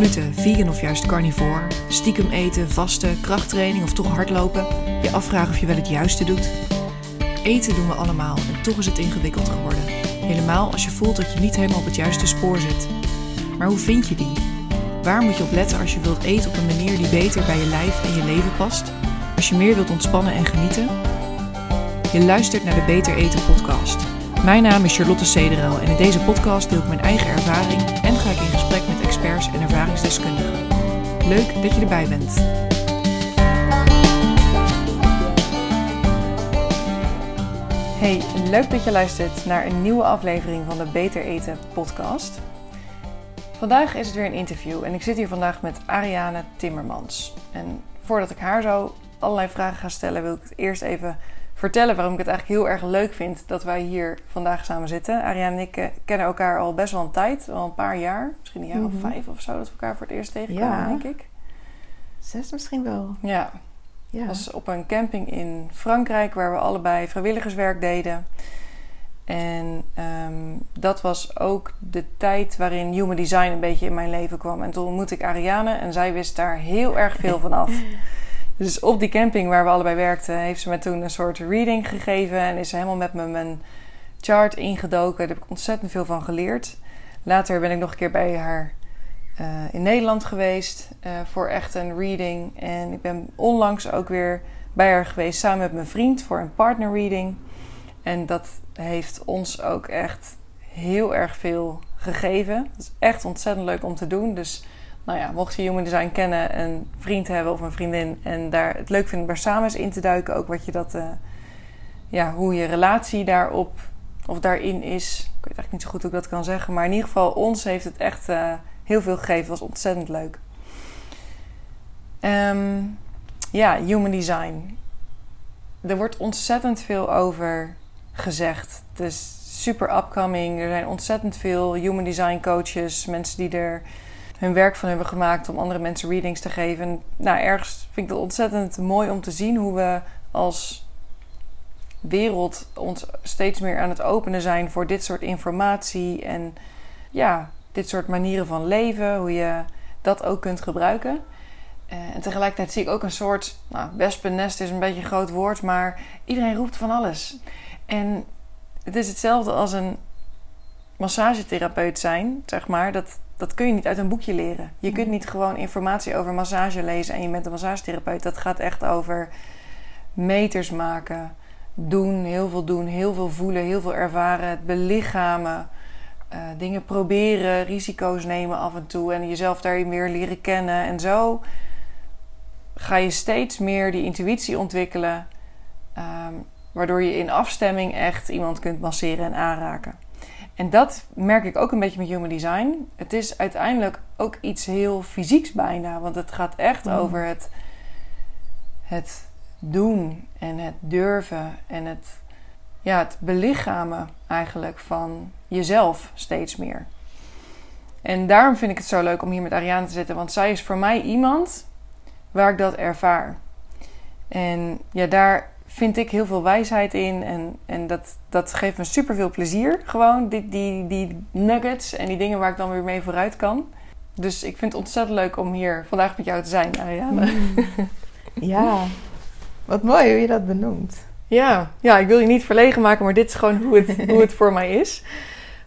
gluten, vegan of juist carnivore, stiekem eten, vasten, krachttraining of toch hardlopen, je afvragen of je wel het juiste doet? Eten doen we allemaal en toch is het ingewikkeld geworden. Helemaal als je voelt dat je niet helemaal op het juiste spoor zit. Maar hoe vind je die? Waar moet je op letten als je wilt eten op een manier die beter bij je lijf en je leven past? Als je meer wilt ontspannen en genieten? Je luistert naar de Beter Eten podcast. Mijn naam is Charlotte Cederel en in deze podcast deel ik mijn eigen ervaring in gesprek met experts en ervaringsdeskundigen. Leuk dat je erbij bent. Hey, leuk dat je luistert naar een nieuwe aflevering van de Beter Eten podcast. Vandaag is het weer een interview en ik zit hier vandaag met Ariane Timmermans. En voordat ik haar zo allerlei vragen ga stellen, wil ik het eerst even vertellen waarom ik het eigenlijk heel erg leuk vind dat wij hier vandaag samen zitten. Ariane en ik eh, kennen elkaar al best wel een tijd, al een paar jaar, misschien een jaar of vijf of zo, dat we elkaar voor het eerst tegenkwamen, Ja. denk ik. Zes misschien wel. Ja, Ja. Was op een camping in Frankrijk waar we allebei vrijwilligerswerk deden. En ehm, dat was ook de tijd waarin human design een beetje in mijn leven kwam. En toen ontmoette ik Ariane en zij wist daar heel erg veel van af. Dus op die camping waar we allebei werkten, heeft ze me toen een soort reading gegeven. En is helemaal met me mijn chart ingedoken. Daar heb ik ontzettend veel van geleerd. Later ben ik nog een keer bij haar eh, in Nederland geweest eh, voor echt een reading. En ik ben onlangs ook weer bij haar geweest samen met mijn vriend voor een partner reading. En dat heeft ons ook echt heel erg veel gegeven. Het is echt ontzettend leuk om te doen. Dus nou ja, mocht je Human Design kennen, een vriend hebben of een vriendin en daar het leuk vinden om daar samen eens in te duiken, ook wat je dat, eh, ja, hoe je relatie daarop of daarin is. Ik weet eigenlijk niet zo goed hoe ik dat kan zeggen, maar in ieder geval ons heeft het echt eh, heel veel gegeven. Het was ontzettend leuk. Ehm, ja, Human Design. Er wordt ontzettend veel over gezegd. Het is super upcoming. Er zijn ontzettend veel Human Design coaches, mensen die er hun werk van hebben gemaakt om andere mensen readings te geven. En, nou, ergens vind ik het ontzettend mooi om te zien hoe we als wereld ons steeds meer aan het openen zijn voor dit soort informatie en ja, dit soort manieren van leven, hoe je dat ook kunt gebruiken. Eh, en tegelijkertijd zie ik ook een soort, nou, wespennest is een beetje een groot woord, maar iedereen roept van alles. En het is hetzelfde als een massagetherapeut zijn, zeg maar. Dat, dat kun je niet uit een boekje leren. Je kunt niet gewoon informatie over massage lezen en je bent een massagetherapeut. Dat gaat echt over meters maken, doen, heel veel doen, heel veel voelen, heel veel ervaren, het belichamen. eh, dingen proberen, risico's nemen af en toe en jezelf daarin meer leren kennen. En zo ga je steeds meer die intuïtie ontwikkelen, ehm, waardoor je in afstemming echt iemand kunt masseren en aanraken. En dat merk ik ook een beetje met Human Design. Het is uiteindelijk ook iets heel fysieks bijna, want het gaat echt Mm. over het, het doen en het durven en het, ja, het belichamen eigenlijk van jezelf steeds meer. En daarom vind ik het zo leuk om hier met Ariane te zitten, want zij is voor mij iemand waar ik dat ervaar. En ja, daar vind ik heel veel wijsheid in. En, en dat, dat geeft me super veel plezier. Gewoon die, die, die nuggets en die dingen waar ik dan weer mee vooruit kan. Dus ik vind het ontzettend leuk om hier vandaag met jou te zijn, Ariane. Ja. Wat mooi hoe je dat benoemt. Ja, ja, ik wil je niet verlegen maken, maar dit is gewoon hoe het, hoe het voor mij is.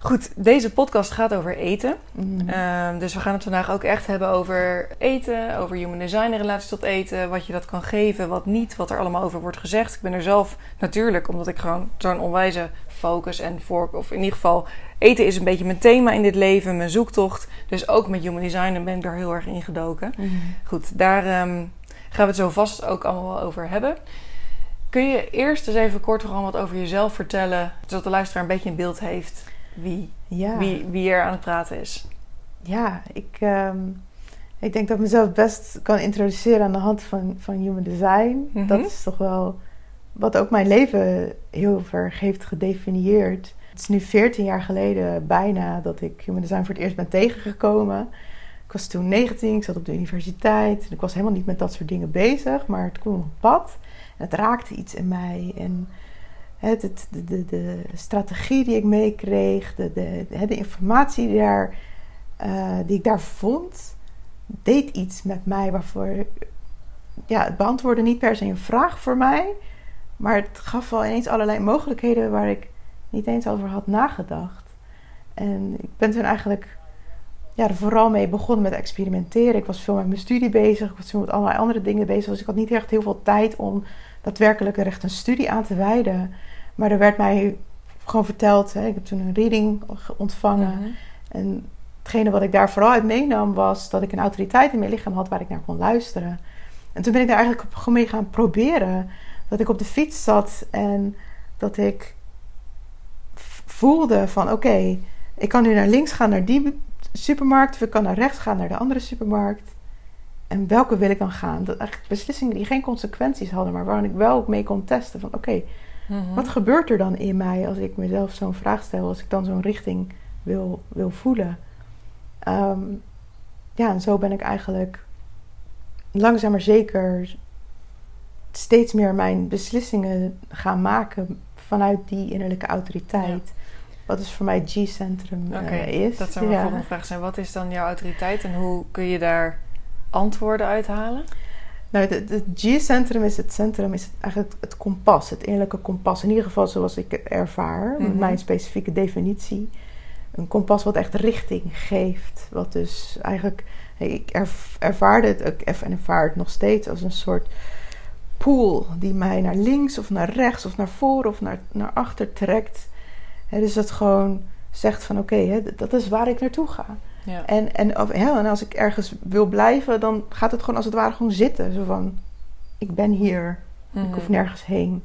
Goed, deze podcast gaat over eten. Mm. Ehm, dus we gaan het vandaag ook echt hebben over eten, over human design in relatie tot eten, wat je dat kan geven, wat niet, wat er allemaal over wordt gezegd. Ik ben er zelf natuurlijk, omdat ik gewoon zo'n onwijze focus en voor, of in ieder geval, eten is een beetje mijn thema in dit leven, mijn zoektocht. Dus ook met human design ben ik daar heel erg in gedoken. Mm. Goed, daar ehm, gaan we het zo vast ook allemaal wel over hebben. Kun je eerst eens even kort gewoon wat over jezelf vertellen, zodat de luisteraar een beetje een beeld heeft wie, Ja. wie, wie er aan het praten is? Ja, ik, ehm, ik denk dat ik mezelf best kan introduceren aan de hand van, van Human Design. Mhm. Dat is toch wel wat ook mijn leven heel erg heeft gedefinieerd. Het is nu 14 jaar geleden bijna dat ik Human Design voor het eerst ben tegengekomen. Ik was toen 19, ik zat op de universiteit. En ik was helemaal niet met dat soort dingen bezig, maar het kwam op pad. En het raakte iets in mij. En de, de, de strategie die ik meekreeg, de, de, informatie die, daar, eh, die ik daar vond, deed iets met mij waarvoor. Ja, het beantwoordde niet per se een vraag voor mij. Maar het gaf wel ineens allerlei mogelijkheden waar ik niet eens over had nagedacht. En ik ben toen eigenlijk ja, vooral mee begonnen met experimenteren. Ik was veel met mijn studie bezig. Ik was veel met allerlei andere dingen bezig. Dus ik had niet echt heel veel tijd om daadwerkelijk er echt een studie aan te wijden. Maar er werd mij gewoon verteld. Hè, ik heb toen een reading ontvangen. En hetgene wat ik daar vooral uit meenam was dat ik een autoriteit in mijn lichaam had waar ik naar kon luisteren. En toen ben ik daar eigenlijk gewoon mee gaan proberen. Dat ik op de fiets zat en dat ik voelde van oké, ik kan nu naar links gaan naar die supermarkt of ik kan naar rechts gaan naar de andere supermarkt. En welke wil ik dan gaan? Dat eigenlijk beslissingen die geen consequenties hadden, maar waar ik wel mee kon testen van oké, Mhm. wat gebeurt er dan in mij als ik mezelf zo'n vraag stel, als ik dan zo'n richting wil, wil voelen? Ehm, ja, en zo ben ik eigenlijk langzaam maar zeker steeds meer mijn beslissingen gaan maken vanuit die innerlijke autoriteit. Wat dus voor mij het G-centrum eh, is. dat zou mijn Ja. volgende vraag zijn. Wat is dan jouw autoriteit en hoe kun je daar antwoorden uithalen? Nou, het, G-centrum is het centrum, is het eigenlijk het kompas, het innerlijke kompas. In ieder geval zoals ik het ervaar, met Mhm. mijn specifieke definitie. Een kompas wat echt richting geeft. Wat dus eigenlijk, ik erv- ervaarde het ook en ervaar het nog steeds als een soort pool die mij naar links of naar rechts of naar voren of naar, naar achter trekt. Hè, dus dat gewoon zegt van oké, dat is waar ik naartoe ga. Ja. En, en, of, ja, en als ik ergens wil blijven, dan gaat het gewoon als het ware gewoon zitten. Zo van, ik ben hier, ik Mhm. hoef nergens heen.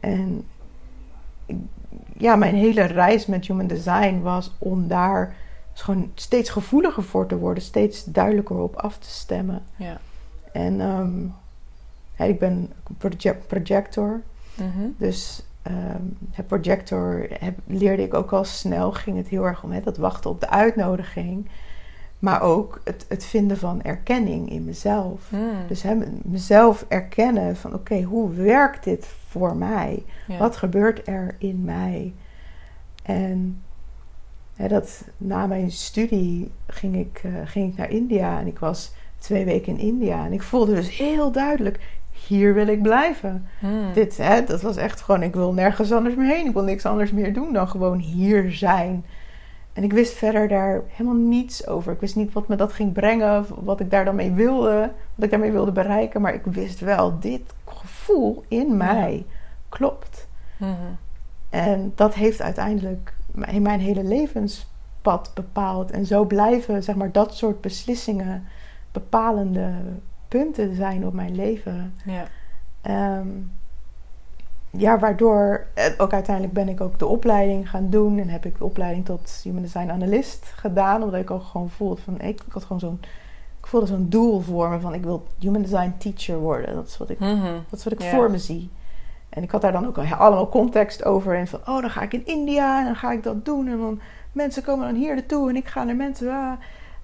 En ik- ja, mijn hele reis met Human Design was om daar dus gewoon steeds gevoeliger voor te worden. Steeds duidelijker op af te stemmen. Ja. En ehm, ja, ik ben proje- projector. Mhm. Dus ehm, het projector heb, leerde ik ook al snel. Ging het heel erg om hè, dat wachten op de uitnodiging. Maar ook het, het vinden van erkenning in mezelf. Mm. Dus hè, mezelf erkennen van oké, hoe werkt dit voor mij? Ja. Wat gebeurt er in mij? En hè, dat, na mijn studie ging ik, eh, ging ik naar India en ik was twee weken in India. En ik voelde dus heel duidelijk, hier wil ik blijven. Mm. Dit, hè, dat was echt gewoon, ik wil nergens anders meer heen. Ik wil niks anders meer doen dan gewoon hier zijn. En ik wist verder daar helemaal niets over. Ik wist niet wat me dat ging brengen, of wat ik daar dan mee wilde, wat ik daarmee wilde bereiken. Maar ik wist wel, dit gevoel in mij klopt. Mhm. En dat heeft uiteindelijk mijn hele levenspad bepaald. En zo blijven, zeg maar, dat soort beslissingen bepalende punten zijn op mijn leven. Ja. Ehm, ja, waardoor eh, ook uiteindelijk ben ik ook de opleiding gaan doen. En heb ik de opleiding tot Human Design Analyst gedaan. Omdat ik ook gewoon voelde van, ik, ik had gewoon zo'n, ik voelde zo'n doel voor me van, ik wil Human Design Teacher worden. Dat is wat ik, Mhm. dat is wat ik voor me zie. En ik had daar dan ook allemaal context over. En van, oh, dan ga ik in India en dan ga ik dat doen. En dan mensen komen dan hier naartoe en ik ga naar mensen. ah.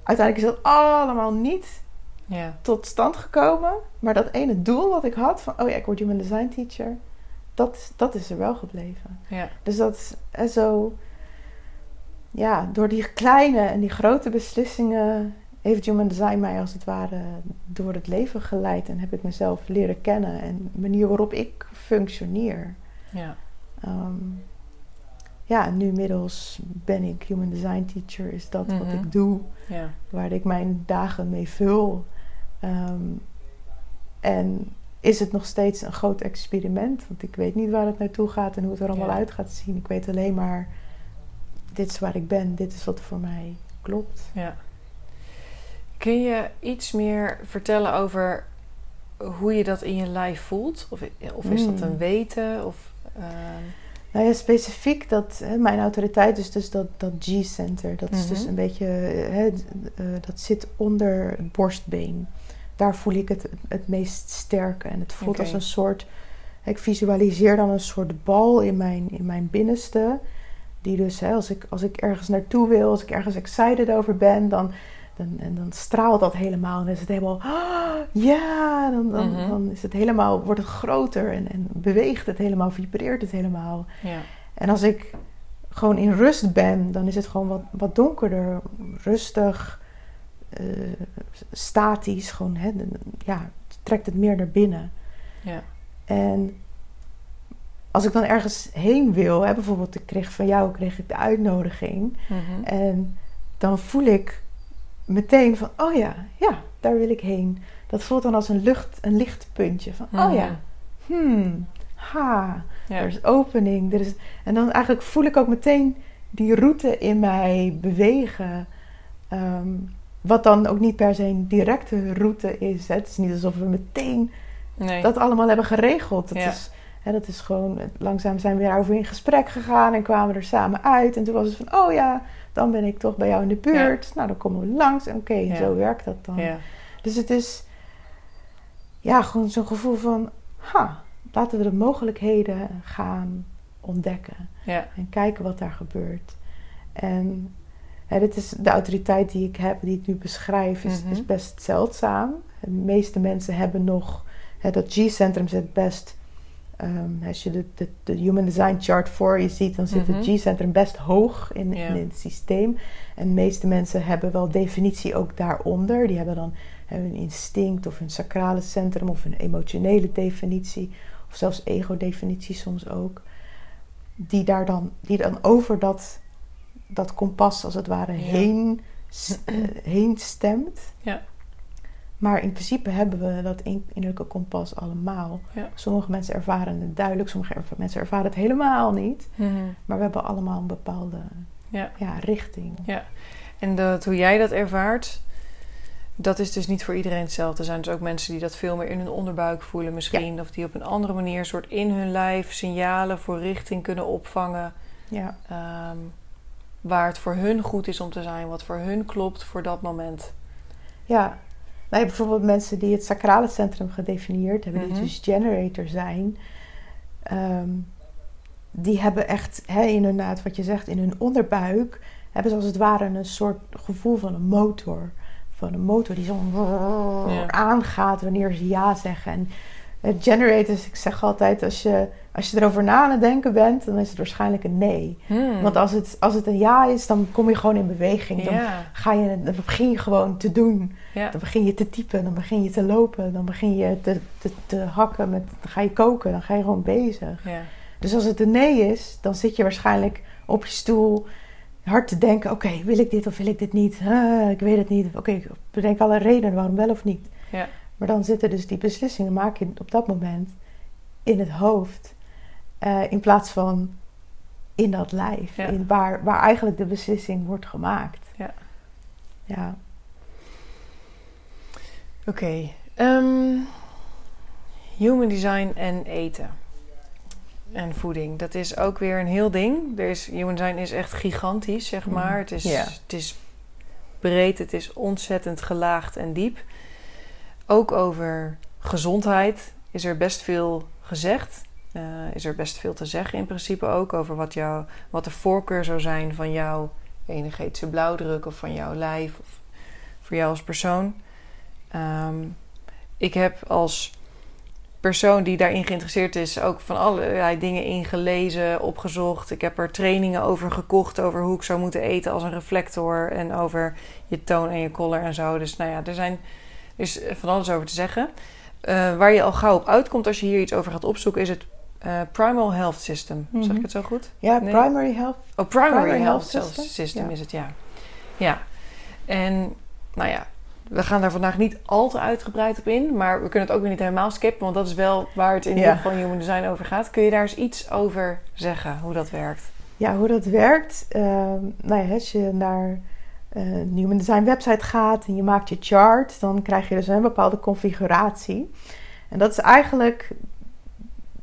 Uiteindelijk is dat allemaal niet Ja. tot stand gekomen. Maar dat ene doel wat ik had van, oh ja, ik word Human Design Teacher. Dat, dat is er wel gebleven. Ja. Dus dat is zo... Ja, door die kleine en die grote beslissingen... heeft Human Design mij als het ware door het leven geleid. En heb ik mezelf leren kennen. En de manier waarop ik functioneer. Ja. Ehm, ja, nu inmiddels ben ik Human Design Teacher. Is dat wat Mhm. ik doe Ja. waar ik mijn dagen mee vul. Ehm, en is het nog steeds een groot experiment? Want ik weet niet waar het naartoe gaat en hoe het er allemaal Ja. uit gaat zien. Ik weet alleen maar, dit is waar ik ben, dit is wat voor mij klopt. Ja. Kun je iets meer vertellen over hoe je dat in je lijf voelt? Of, of is dat een weten? Of, ehm, Nou ja, specifiek dat hè, mijn autoriteit is dus dat, dat G-center. Dat is Mhm. dus een beetje, eh, hè, d- eh, dat zit onder het borstbeen. Daar voel ik het het meest sterke. En het voelt als een soort, ik visualiseer dan een soort bal in mijn, in mijn binnenste. Die dus, hè, als, ik, als ik ergens naartoe wil, als ik ergens excited over ben, dan, dan, en dan straalt dat helemaal. En dan is het helemaal, ah, ja, dan, dan, Mhm. dan is het helemaal, wordt het groter en, en beweegt het helemaal, vibreert het helemaal. ja. En als ik gewoon in rust ben, dan is het gewoon wat, wat donkerder, rustig. Statisch, gewoon, hè, ja, trekt het meer naar binnen. Ja. En als ik dan ergens heen wil, hè, bijvoorbeeld ik kreeg van jou kreeg ik de uitnodiging. Mhm. En dan voel ik meteen van, oh ja, ja, daar wil ik heen. Dat voelt dan als een, lucht, een lichtpuntje. Van, oh ja, Mhm. hmm, ha, Ja. er is opening. Er is, en dan eigenlijk voel ik ook meteen die route in mij bewegen. Ehm, wat dan ook niet per se een directe route is. Hè. Het is niet alsof we meteen Nee. dat allemaal hebben geregeld. Dat, Ja. is, hè, dat is gewoon, langzaam zijn we daarover in gesprek gegaan en kwamen er samen uit. En toen was het van, oh ja, dan ben ik toch bij jou in de buurt. Nou, dan komen we langs. Oké, Ja. zo werkt dat dan. ja. Dus het is, ja, gewoon zo'n gevoel van, ha, laten we de mogelijkheden gaan ontdekken. En kijken wat daar gebeurt. En hè, dit is de autoriteit die ik heb, die ik nu beschrijf, is, Mhm. is best zeldzaam. De meeste mensen hebben nog, hè, dat G-centrum zit best, ehm, als je de, de, de Human Design Chart voor je ziet, dan zit Mhm. het G-centrum best hoog in, in het systeem. En de meeste mensen hebben wel definitie ook daaronder. Die hebben dan hun instinct of hun sacrale centrum of hun emotionele definitie. Of zelfs ego-definitie soms ook die daar dan, die dan over dat, dat kompas als het ware Ja. heen, eh, heen stemt. Ja. Maar in principe hebben we dat in- innerlijke kompas allemaal. Ja. Sommige mensen ervaren het duidelijk, sommige erva- mensen ervaren het helemaal niet. Mhm. Maar we hebben allemaal een bepaalde Ja. ja, richting. En dat, hoe jij dat ervaart, dat is dus niet voor iedereen hetzelfde. Er zijn dus ook mensen die dat veel meer in hun onderbuik voelen misschien. Of die op een andere manier soort in hun lijf signalen voor richting kunnen opvangen. Ja, ehm, waar het voor hun goed is om te zijn. Wat voor hun klopt voor dat moment. ja. Nou, bijvoorbeeld mensen die het sacrale centrum gedefinieerd hebben, Mhm. die dus generator zijn. Ehm, die hebben echt, hè, inderdaad, wat je zegt, in hun onderbuik hebben ze als het ware een soort gevoel van een motor. Van een motor die zo Ja. aangaat wanneer ze ja zeggen. En het generators, ik zeg altijd, als je, als je erover na aan het denken bent, dan is het waarschijnlijk een nee. Hmm. Want als het, als het een ja is, dan kom je gewoon in beweging. Dan, ga je, dan begin je gewoon te doen. Dan begin je te typen, dan begin je te lopen, dan begin je te, te, te hakken, met, dan ga je koken, dan ga je gewoon bezig. Dus als het een nee is, dan zit je waarschijnlijk op je stoel hard te denken: oké, wil ik dit of wil ik dit niet? Ik weet het niet. Oké, ik bedenk alle redenen waarom wel of niet. ja, Maar dan zitten dus die beslissingen, maak je op dat moment in het hoofd, eh, in plaats van in dat lijf, Ja. in waar, waar eigenlijk de beslissing wordt gemaakt. Ja. Ja. Oké. ehm, human design en eten. En voeding. Dat is ook weer een heel ding. Er is, human design is echt gigantisch, zeg Mhm. maar. Het, is, het is breed, het is ontzettend gelaagd en diep. Ook over gezondheid is er best veel gezegd. Eh, is er best veel te zeggen in principe ook. Over wat, jou, wat de voorkeur zou zijn van jouw energetische blauwdruk of van jouw lijf. Of voor jou als persoon. Ehm, ik heb als persoon die daarin geïnteresseerd is ook van allerlei dingen ingelezen, opgezocht. Ik heb er trainingen over gekocht over hoe ik zou moeten eten als een reflector en over je toon en je collar en zo. Dus nou ja, er zijn is van alles over te zeggen. Eh, waar je al gauw op uitkomt als je hier iets over gaat opzoeken, is het eh, Primal Health System. Zeg Mhm. ik het zo goed? Ja, Nee. primary health. Oh, Primary, Primary Health, Health System, Ja. is het, ja. Ja. En nou ja, we gaan daar vandaag niet al te uitgebreid op in, maar we kunnen het ook weer niet helemaal skippen, want dat is wel waar het in Ja. ieder geval in Human Design over gaat. Kun je daar eens iets over zeggen, hoe dat werkt? Ja, hoe dat werkt. ehm, nou ja, als je naar een Human Design website gaat en je maakt je chart, dan krijg je dus een bepaalde configuratie. En dat is eigenlijk,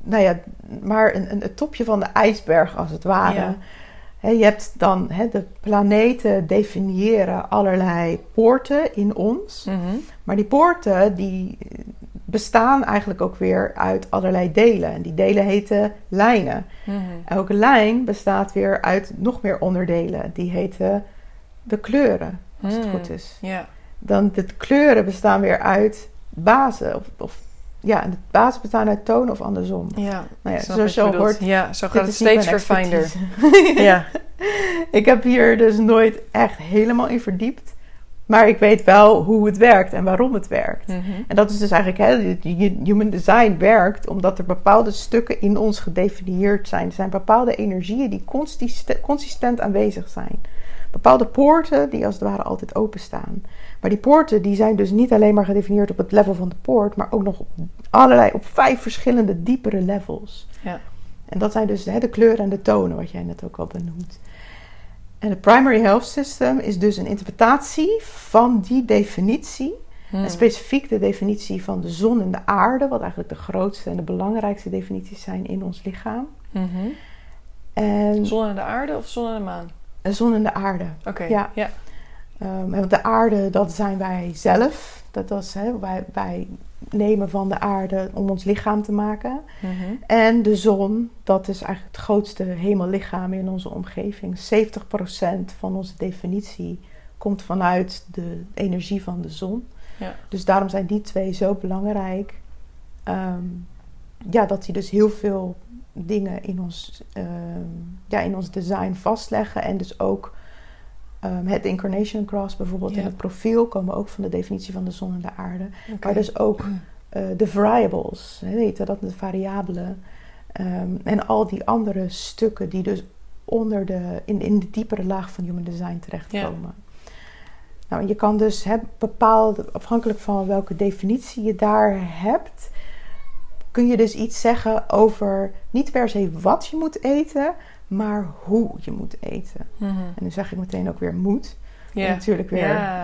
nou ja, maar een, een, het topje van de ijsberg als het ware. Ja. Je hebt dan hè, de planeten definiëren allerlei poorten in ons. Maar die poorten die bestaan eigenlijk ook weer uit allerlei delen. En die delen heten lijnen. Mhm. Elke lijn bestaat weer uit nog meer onderdelen. Die heten de kleuren, als het Hmm. goed is. Ja, Dan de kleuren bestaan weer uit bazen. Of, of ja, de bazen bestaan uit tonen of andersom. ja. Nou ja, hoort, Ja, zo gaat het steeds verfijnder. Ja, Ik heb hier dus nooit echt helemaal in verdiept. Maar ik weet wel hoe het werkt en waarom het werkt. Mhm. En dat is dus eigenlijk, hè, human design werkt omdat er bepaalde stukken in ons gedefinieerd zijn. Er zijn bepaalde energieën die consistent, consistent aanwezig zijn. Bepaalde poorten die als het ware altijd openstaan. Maar die poorten die zijn dus niet alleen maar gedefinieerd op het level van de poort, maar ook nog op allerlei, op vijf verschillende diepere levels. Ja. En dat zijn dus hè, de kleuren en de tonen, wat jij net ook al benoemt. En het Primary Health System is dus een interpretatie van die definitie. Hmm. En specifiek de definitie van de zon en de aarde, wat eigenlijk de grootste en de belangrijkste definities zijn in ons lichaam. Mhm. En Zon en de aarde of zon en de maan? de zon en de aarde. Oké. Ja. ja. Ehm, want de aarde, dat zijn wij zelf. Dat was, hè, wij, wij nemen van de aarde om ons lichaam te maken. Mhm. En de zon, dat is eigenlijk het grootste hemellichaam in onze omgeving. 70% van onze definitie komt vanuit de energie van de zon. Ja. Dus daarom zijn die twee zo belangrijk. Ehm, ja, dat die dus heel veel dingen in ons, ehm, ja, in ons design vastleggen. En dus ook ehm, het incarnation cross bijvoorbeeld Ja. in het profiel komen ook van de definitie van de zon en de aarde. Maar dus ook eh, de variables, je, dat de variabelen. ehm, en al die andere stukken die dus onder de, in, in de diepere laag van human design terechtkomen. Nou, en je kan dus hè, bepaalde, afhankelijk van welke definitie je daar hebt, kun je dus iets zeggen over niet per se wat je moet eten, maar hoe je moet eten. Mhm. En nu zeg ik meteen ook weer moet. Ja. Natuurlijk weer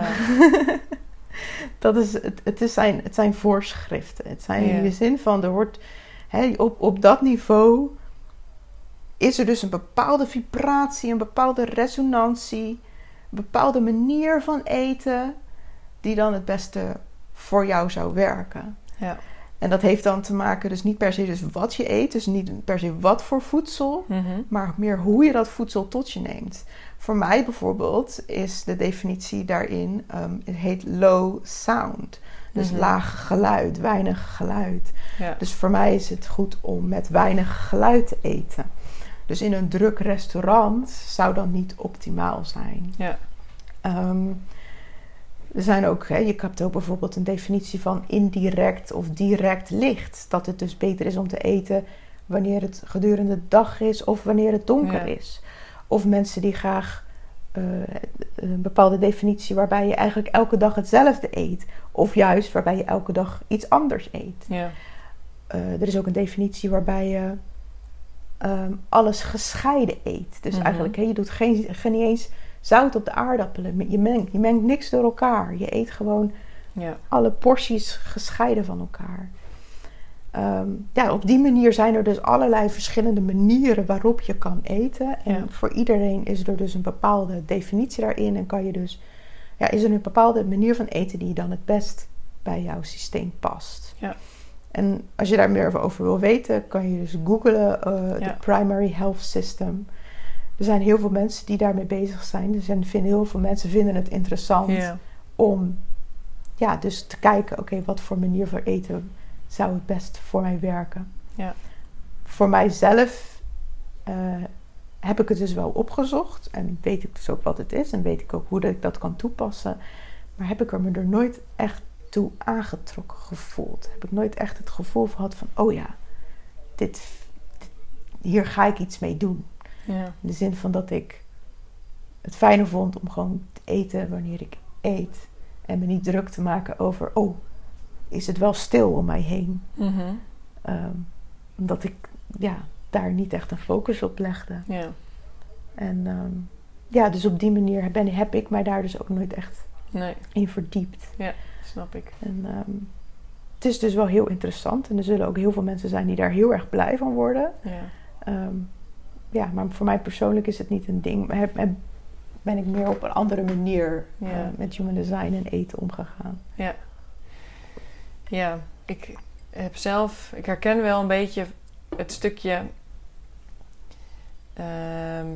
dat is, het, het, is zijn, het zijn voorschriften. Het zijn in de zin van, er wordt, hè, op, op dat niveau is er dus een bepaalde vibratie, een bepaalde resonantie, een bepaalde manier van eten, die dan het beste voor jou zou werken. Ja. En dat heeft dan te maken, dus niet per se dus wat je eet, dus niet per se wat voor voedsel, Mhm. maar meer hoe je dat voedsel tot je neemt. Voor mij bijvoorbeeld is de definitie daarin, ehm, het heet low sound. Dus Mhm. laag geluid, weinig geluid. Ja. Dus voor mij is het goed om met weinig geluid te eten. Dus in een druk restaurant zou dat niet optimaal zijn. Ja. Ehm, er zijn ook, hè, je hebt ook bijvoorbeeld een definitie van indirect of direct licht. Dat het dus beter is om te eten wanneer het gedurende de dag is of wanneer het donker Ja. is. Of mensen die graag eh, een bepaalde definitie waarbij je eigenlijk elke dag hetzelfde eet. Of juist waarbij je elke dag iets anders eet. Ja. Eh, er is ook een definitie waarbij je ehm, alles gescheiden eet. Dus Mhm. eigenlijk, hè, je doet geen, geen eens zout op de aardappelen. Je mengt, je mengt niks door elkaar. Je eet gewoon Ja. alle porties gescheiden van elkaar. Ehm, ja, op die manier zijn er dus allerlei verschillende manieren waarop je kan eten. En Ja. voor iedereen is er dus een bepaalde definitie daarin. En kan je dus, ja, is er een bepaalde manier van eten die dan het best bij jouw systeem past. Ja. En als je daar meer over wil weten, kan je dus googlen eh de Primary Health System. Er zijn heel veel mensen die daarmee bezig zijn. Dus en vinden, heel veel mensen vinden het interessant om ja, dus te kijken, oké, wat voor manier voor eten zou het best voor mij werken. Ja. Voor mijzelf eh, heb ik het dus wel opgezocht en weet ik dus ook wat het is en weet ik ook hoe dat ik dat kan toepassen. Maar heb ik er me er nooit echt toe aangetrokken gevoeld. Heb ik nooit echt het gevoel gehad van, oh ja, dit, dit- hier ga ik iets mee doen. Ja. In de zin van dat ik het fijner vond om gewoon te eten wanneer ik eet. En me niet druk te maken over, oh, is het wel stil om mij heen? Ehm, omdat ik ja, daar niet echt een focus op legde. Ja. En ehm, ja, dus op die manier ben, heb ik mij daar dus ook nooit echt Nee, in verdiept. snap ik. En ehm, het is dus wel heel interessant. En er zullen ook heel veel mensen zijn die daar heel erg blij van worden. Ja. Ja, maar voor mij persoonlijk is het niet een ding. Heb, heb- ben ik meer op een andere manier Ja. eh, met human design en eten omgegaan. Ja, ik heb zelf, ik herken wel een beetje het stukje ehm,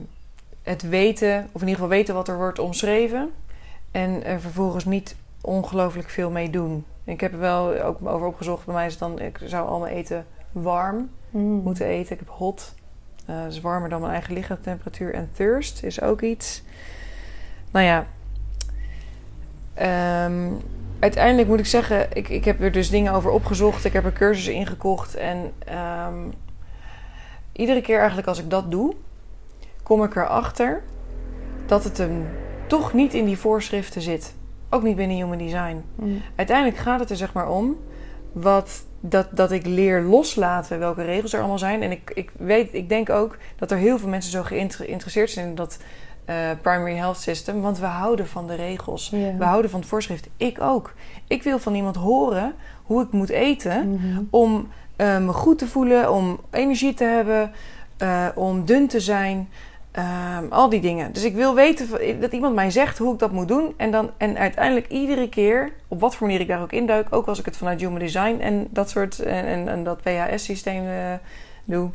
het weten, of in ieder geval weten wat er wordt omschreven. En er vervolgens niet ongelooflijk veel mee doen. Ik heb er wel ook over opgezocht. Bij mij is het dan, ik zou al mijn eten warm moeten eten. Ik heb hot. Eh, dat is warmer dan mijn eigen lichaamstemperatuur. En thirst is ook iets. Nou ja, ehm, uiteindelijk moet ik zeggen, ik, ik heb er dus dingen over opgezocht. Ik heb er cursussen ingekocht. En ehm, iedere keer eigenlijk als ik dat doe, kom ik erachter dat het hem toch niet in die voorschriften zit. Ook niet binnen Human Design. Mm. Uiteindelijk gaat het er zeg maar om wat, dat, dat ik leer loslaten welke regels er allemaal zijn. En ik, ik, weet, ik denk ook dat er heel veel mensen zo geïnteresseerd zijn in dat eh, primary health system. Want we houden van de regels. We houden van het voorschrift. Ik ook. Ik wil van iemand horen hoe ik moet eten Mhm. om eh, me goed te voelen, om energie te hebben, eh, om dun te zijn. Ehm, al die dingen. Dus ik wil weten dat iemand mij zegt hoe ik dat moet doen. En, dan, en uiteindelijk iedere keer, op wat voor manier ik daar ook induik, ook als ik het vanuit Human Design en dat soort en, en, en dat PHS-systeem eh, doe,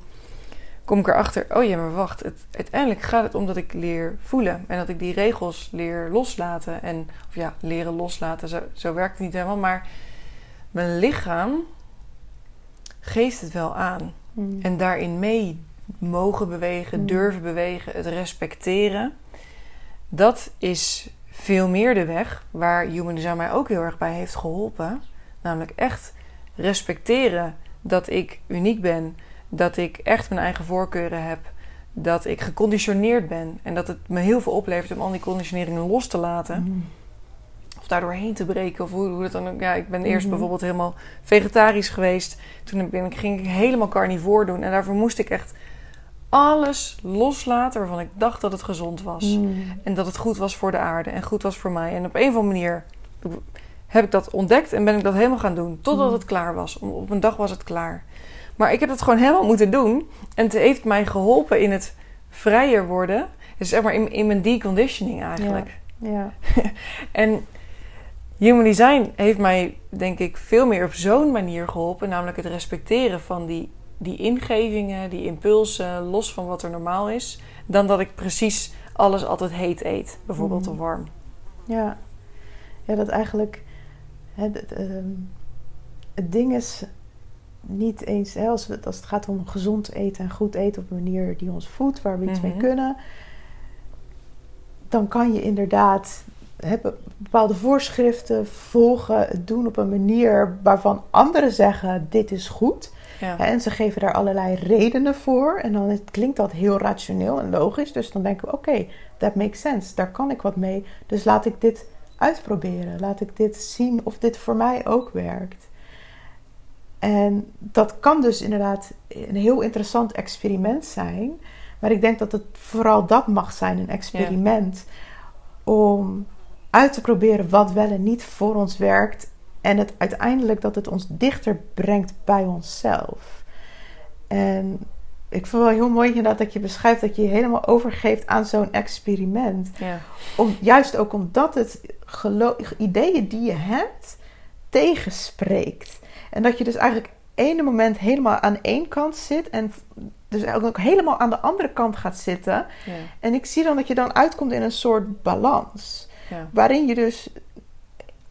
kom ik erachter. Oh ja, maar wacht. Het, uiteindelijk gaat het om dat ik leer voelen en dat ik die regels leer loslaten. En, of ja, leren loslaten, zo, zo werkt het niet helemaal. Maar mijn lichaam geeft het wel aan. Mm. En daarin mee mogen bewegen, Mm. durven bewegen, het respecteren. Dat is veel meer de weg waar Human Design mij ook heel erg bij heeft geholpen. Namelijk echt respecteren dat ik uniek ben. Dat ik echt mijn eigen voorkeuren heb. Dat ik geconditioneerd ben. En dat het me heel veel oplevert om al die conditioneringen los te laten Mm. of daardoor heen te breken. Of hoe, hoe het dan ook. Ja, ik ben eerst Mhm. bijvoorbeeld helemaal vegetarisch geweest. Toen ben ik, ging ik helemaal carnivore doen. En daarvoor moest ik echt alles loslaten waarvan ik dacht dat het gezond was. Mm. En dat het goed was voor de aarde en goed was voor mij. En op een of andere manier heb ik dat ontdekt en ben ik dat helemaal gaan doen. Totdat Mhm. het klaar was. Op een dag was het klaar. Maar ik heb het gewoon helemaal moeten doen. En het heeft mij geholpen in het vrijer worden. Dus zeg maar in, in mijn deconditioning eigenlijk. Ja. En Human Design heeft mij, denk ik, veel meer op zo'n manier geholpen. Namelijk het respecteren van die, die ingevingen, die impulsen, los van wat er normaal is. Dan dat ik precies alles altijd heet eet, bijvoorbeeld Mhm. of warm. Ja. ja, dat eigenlijk... Het, ehm, het ding is niet eens... Hè, als, het, als het gaat om gezond eten en goed eten op een manier die ons voedt... waar we iets mee Mhm. kunnen... dan kan je inderdaad bepaalde voorschriften volgen... het doen op een manier waarvan anderen zeggen... dit is goed... Ja. En ze geven daar allerlei redenen voor. En dan klinkt dat heel rationeel en logisch. Dus dan denken we, oké, that makes sense. Daar kan ik wat mee. Dus laat ik dit uitproberen. Laat ik dit zien of dit voor mij ook werkt. En dat kan dus inderdaad een heel interessant experiment zijn. Maar ik denk dat het vooral dat mag zijn, een experiment. Om uit te proberen wat wel en niet voor ons werkt. En het uiteindelijk dat het ons dichter brengt bij onszelf. En ik vind wel heel mooi inderdaad dat je beschrijft dat je je helemaal overgeeft aan zo'n experiment. Ja. Om, juist ook omdat het ideeën die je hebt tegenspreekt. En dat je dus eigenlijk ene moment helemaal aan één kant zit en dus ook helemaal aan de andere kant gaat zitten. Ja. En ik zie dan dat je dan uitkomt in een soort balans. Ja. Waarin je dus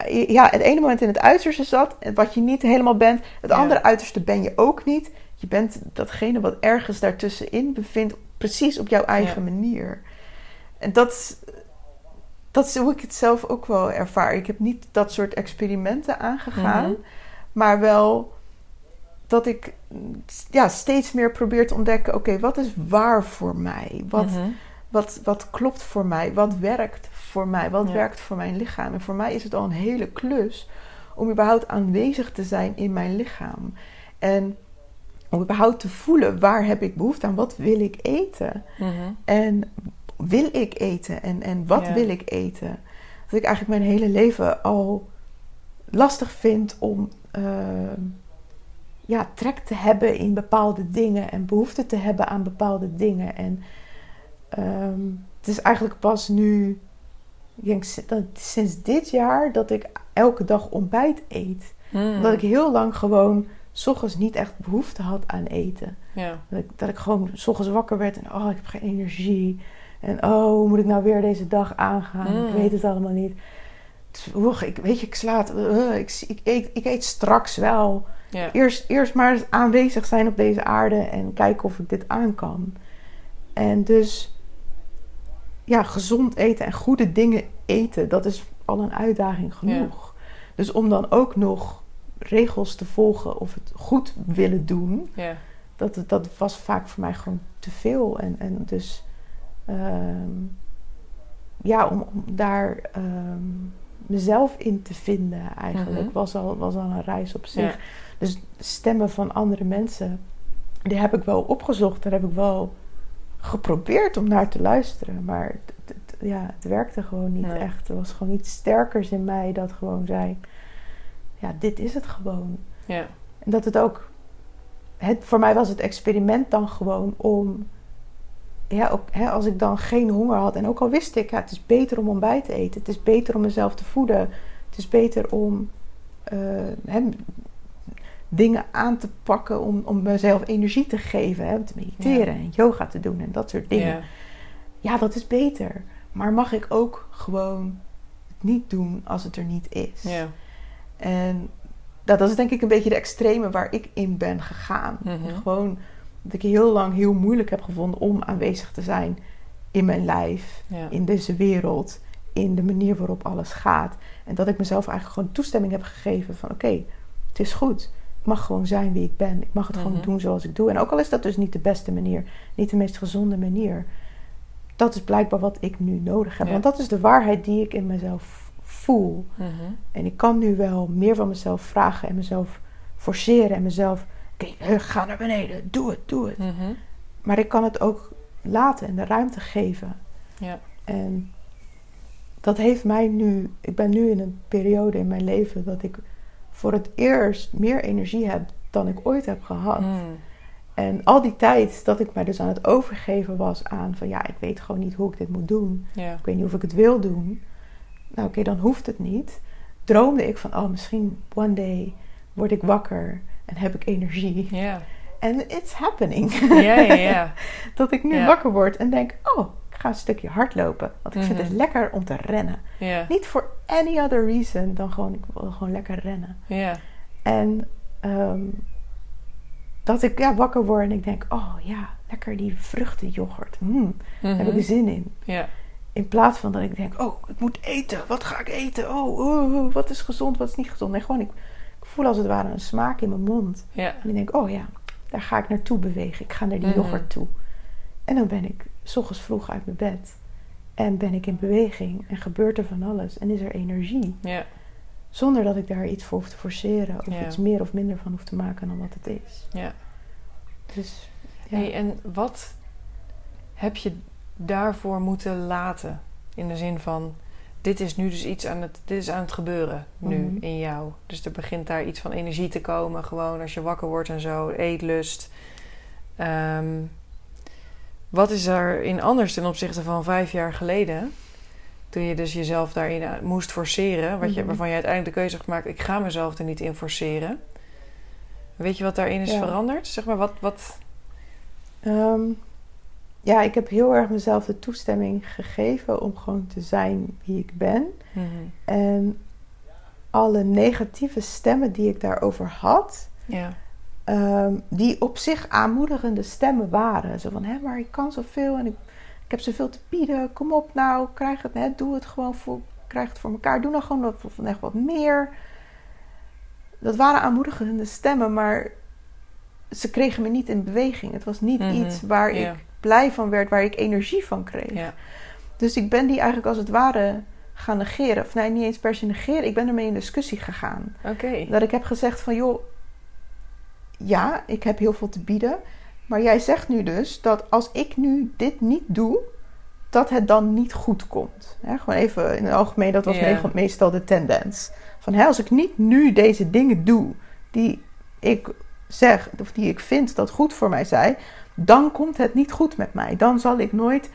ja, het ene moment in het uiterste zat, wat je niet helemaal bent. Het Ja. andere uiterste ben je ook niet. Je bent datgene wat ergens daartussenin bevindt, precies op jouw eigen manier. En dat, dat is hoe ik het zelf ook wel ervaar. Ik heb niet dat soort experimenten aangegaan, Mhm. maar wel dat ik ja, steeds meer probeer te ontdekken: oké, wat is waar voor mij? Wat, Mhm. Wat, wat klopt voor mij? Wat werkt voor mij? Wat Ja. werkt voor mijn lichaam? En voor mij is het al een hele klus om überhaupt aanwezig te zijn in mijn lichaam. En om überhaupt te voelen waar heb ik behoefte aan? Wat wil ik eten? Mhm. En wil ik eten? En, en wat Ja. wil ik eten? Dat ik eigenlijk mijn hele leven al lastig vind om ehm, ja, trek te hebben in bepaalde dingen en behoefte te hebben aan bepaalde dingen. En ehm, het is eigenlijk pas nu, ik denk si- dat- sinds dit jaar, dat ik elke dag ontbijt eet. Mhm. Omdat ik heel lang gewoon s ochtends niet echt behoefte had aan eten. Ja. Dat ik, dat ik gewoon s ochtends wakker werd en oh, ik heb geen energie. En oh, hoe moet ik nou weer deze dag aangaan? Mm. Ik weet het allemaal niet. Is- oeh, ik, weet je, ik sla het. uh, ik, ik, eet, ik eet straks wel. Ja. Eerst, eerst maar aanwezig zijn op deze aarde en kijken of ik dit aan kan. En dus, ja, gezond eten en goede dingen eten, dat is al een uitdaging genoeg. Dus om dan ook nog regels te volgen of het goed willen doen, Ja. dat, dat was vaak voor mij gewoon te veel. En, en dus ehm, ja, om, om daar ehm, mezelf in te vinden eigenlijk, Mhm. was, al, was al een reis op zich. Ja. Dus stemmen van andere mensen, die heb ik wel opgezocht. Daar heb ik wel geprobeerd om naar te luisteren. Maar het, ja, het werkte gewoon niet Nee. echt. Er was gewoon iets sterkers in mij dat gewoon zei... Ja, dit is het gewoon. Ja. En dat het ook... Het, voor mij was het experiment dan gewoon om... Ja, ook, hè, als ik dan geen honger had... En ook al wist ik, ja, het is beter om ontbijt te eten. Het is beter om mezelf te voeden. Het is beter om... eh, hè, dingen aan te pakken om, om mezelf energie te geven. Hè, te mediteren en yoga te doen en dat soort dingen. Ja. Ja, dat is beter. Maar mag ik ook gewoon het niet doen als het er niet is? Ja. En dat, dat is denk ik een beetje de extreme waar ik in ben gegaan. Mhm. Gewoon dat ik heel lang heel moeilijk heb gevonden om aanwezig te zijn in mijn lijf, Ja. in deze wereld, in de manier waarop alles gaat. En dat ik mezelf eigenlijk gewoon toestemming heb gegeven van oké, het is goed. Mag gewoon zijn wie ik ben. Ik mag het gewoon Mhm. doen zoals ik doe. En ook al is dat dus niet de beste manier, niet de meest gezonde manier. Dat is blijkbaar wat ik nu nodig heb. Ja. Want dat is de waarheid die ik in mezelf voel. Mhm. En ik kan nu wel meer van mezelf vragen en mezelf forceren en mezelf... Oké, eh, ga naar beneden, doe het, doe het. Mhm. Maar ik kan het ook laten en de ruimte geven. Ja. En dat heeft mij nu... Ik ben nu in een periode in mijn leven dat ik voor het eerst meer energie heb dan ik ooit heb gehad. Mm. En al die tijd dat ik mij dus aan het overgeven was aan van... Ja, ik weet gewoon niet hoe ik dit moet doen. Ik weet niet of ik het wil doen. Nou, oké, dan hoeft het niet. Droomde ik van, oh, misschien one day word ik wakker en heb ik energie. En it's happening. Dat ik nu wakker word en denk, oh, ga een stukje hardlopen. Want ik vind Mhm. het lekker om te rennen. Niet voor any other reason dan gewoon, ik wil gewoon lekker rennen. En ehm, dat ik ja, wakker word en ik denk, oh ja, lekker die vruchtenyoghurt. Mm, Daar heb ik Mhm. zin in. In plaats van dat ik denk, oh, ik moet eten. Wat ga ik eten? Oh, oh, oh, wat is gezond, wat is niet gezond? Nee, gewoon, ik, ik voel als het ware een smaak in mijn mond. En ik denk, oh ja, daar ga ik naartoe bewegen. Ik ga naar die Mhm. yoghurt toe. En dan ben ik s ochtends vroeg uit mijn bed. En ben ik in beweging. En gebeurt er van alles. En is er energie. Ja. Zonder dat ik daar iets voor hoef te forceren. Of Ja. iets meer of minder van hoef te maken dan wat het is. Ja. Dus ja. Hey, en wat heb je daarvoor moeten laten? In de zin van, dit is nu dus iets aan het, dit is aan het gebeuren nu Mhm. in jou. Dus er begint daar iets van energie te komen, gewoon als je wakker wordt en zo, eetlust. Ehm, wat is er in anders ten opzichte van vijf jaar geleden? Toen je dus jezelf daarin aan- moest forceren, wat je, Mhm. waarvan je uiteindelijk de keuze hebt gemaakt: ik ga mezelf er niet in forceren. Weet je wat daarin is Ja. veranderd? Zeg maar, wat, wat, Ehm, ja, ik heb heel erg mezelf de toestemming gegeven om gewoon te zijn wie ik ben. Mhm. En alle negatieve stemmen die ik daarover had, Ja. Ehm, die op zich aanmoedigende stemmen waren. Zo van, hé, maar ik kan zoveel en ik, ik heb zoveel te bieden. Kom op nou, krijg het, hè, doe het gewoon voor, krijg het voor elkaar. Doe nou gewoon wat, van echt wat meer. Dat waren aanmoedigende stemmen, maar ze kregen me niet in beweging. Het was niet Mhm, iets waar ik blij van werd, waar ik energie van kreeg. Dus ik ben die eigenlijk als het ware gaan negeren. Of nee, niet eens per se negeren. Ik ben ermee in discussie gegaan. Oké. Dat ik heb gezegd van joh, ja, ik heb heel veel te bieden. Maar jij zegt nu dus dat als ik nu dit niet doe, dat het dan niet goed komt. Hè, gewoon even in het algemeen, dat was meestal- de tendens. Van hè, als ik niet nu deze dingen doe die ik zeg, of die ik vind dat goed voor mij zijn, dan komt het niet goed met mij. Dan zal ik nooit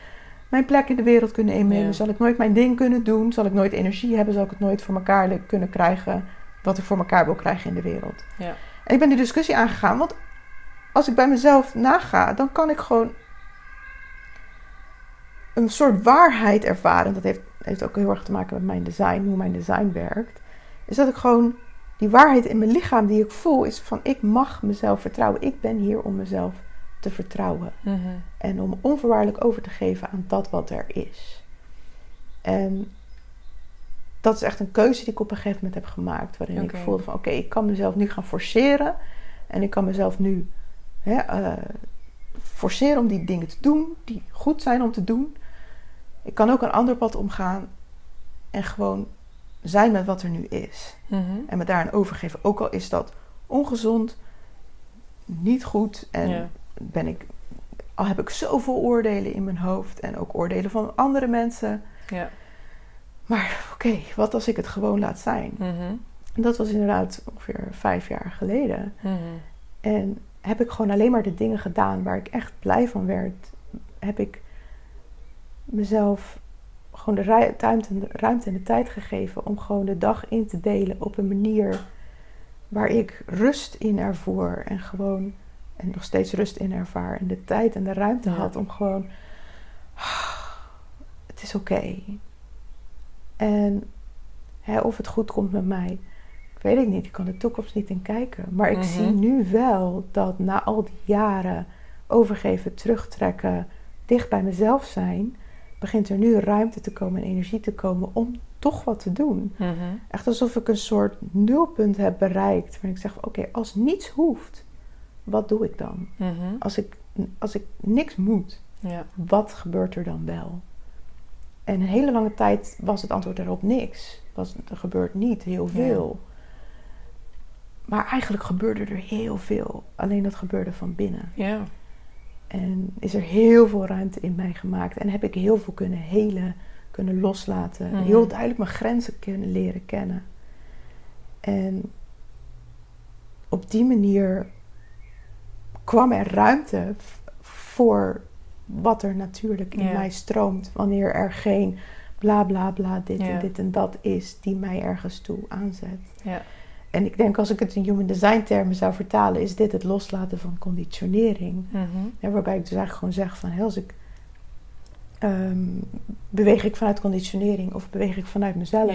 mijn plek in de wereld kunnen innemen. Zal ik nooit mijn ding kunnen doen. Zal ik nooit energie hebben. Zal ik het nooit voor elkaar kunnen krijgen wat ik voor elkaar wil krijgen in de wereld. Ja. Ik ben die discussie aangegaan. Want als ik bij mezelf naga, dan kan ik gewoon een soort waarheid ervaren. Dat heeft, heeft ook heel erg te maken met mijn design, hoe mijn design werkt. Is dat ik gewoon die waarheid in mijn lichaam die ik voel, is van ik mag mezelf vertrouwen. Ik ben hier om mezelf te vertrouwen. Mhm. En om onvoorwaardelijk over te geven aan dat wat er is. En dat is echt een keuze die ik op een gegeven moment heb gemaakt. Waarin ik voelde van oké, ik kan mezelf nu gaan forceren. En ik kan mezelf nu hè, eh, forceren om die dingen te doen die goed zijn om te doen. Ik kan ook een ander pad omgaan en gewoon zijn met wat er nu is. Mhm. En me daarin overgeven. Ook al is dat ongezond, niet goed. En ben ik, al heb ik zoveel oordelen in mijn hoofd. En ook oordelen van andere mensen. Ja. Maar oké, wat als ik het gewoon laat zijn? Mhm. Dat was inderdaad ongeveer vijf jaar geleden. Mhm. En heb ik gewoon alleen maar de dingen gedaan waar ik echt blij van werd. Heb ik mezelf gewoon de ru- ruimte en de, ruimte en de tijd gegeven om gewoon de dag in te delen op een manier waar ik rust in ervoor en gewoon en nog steeds rust in ervaar en de tijd en de ruimte Ja. had om gewoon het is oké. En hè, of het goed komt met mij, ik weet het niet. Ik kan de toekomst niet in kijken. Maar ik Mhm. zie nu wel dat na al die jaren overgeven, terugtrekken, dicht bij mezelf zijn, begint er nu ruimte te komen en energie te komen om toch wat te doen. Mhm. Echt alsof ik een soort nulpunt heb bereikt. Waarin ik zeg: Oké, als niets hoeft, wat doe ik dan? Mhm. Als ik, als ik niks moet, Ja. wat gebeurt er dan wel? En een hele lange tijd was het antwoord daarop niks. Was, er gebeurt niet heel veel. Maar eigenlijk gebeurde er heel veel. Alleen dat gebeurde van binnen. Ja. En is er heel veel ruimte in mij gemaakt. En heb ik heel veel kunnen helen, kunnen loslaten. Mhm. Heel duidelijk mijn grenzen kunnen leren kennen. En op die manier kwam er ruimte voor wat er natuurlijk in Ja. mij stroomt. Wanneer er geen bla bla bla dit Ja. en dit en dat is die mij ergens toe aanzet. Ja. En ik denk als ik het in human design termen zou vertalen, is dit het loslaten van conditionering. Mhm. Ja, waarbij ik dus eigenlijk gewoon zeg van, hé, als ik ehm, beweeg ik vanuit conditionering of beweeg ik vanuit mezelf.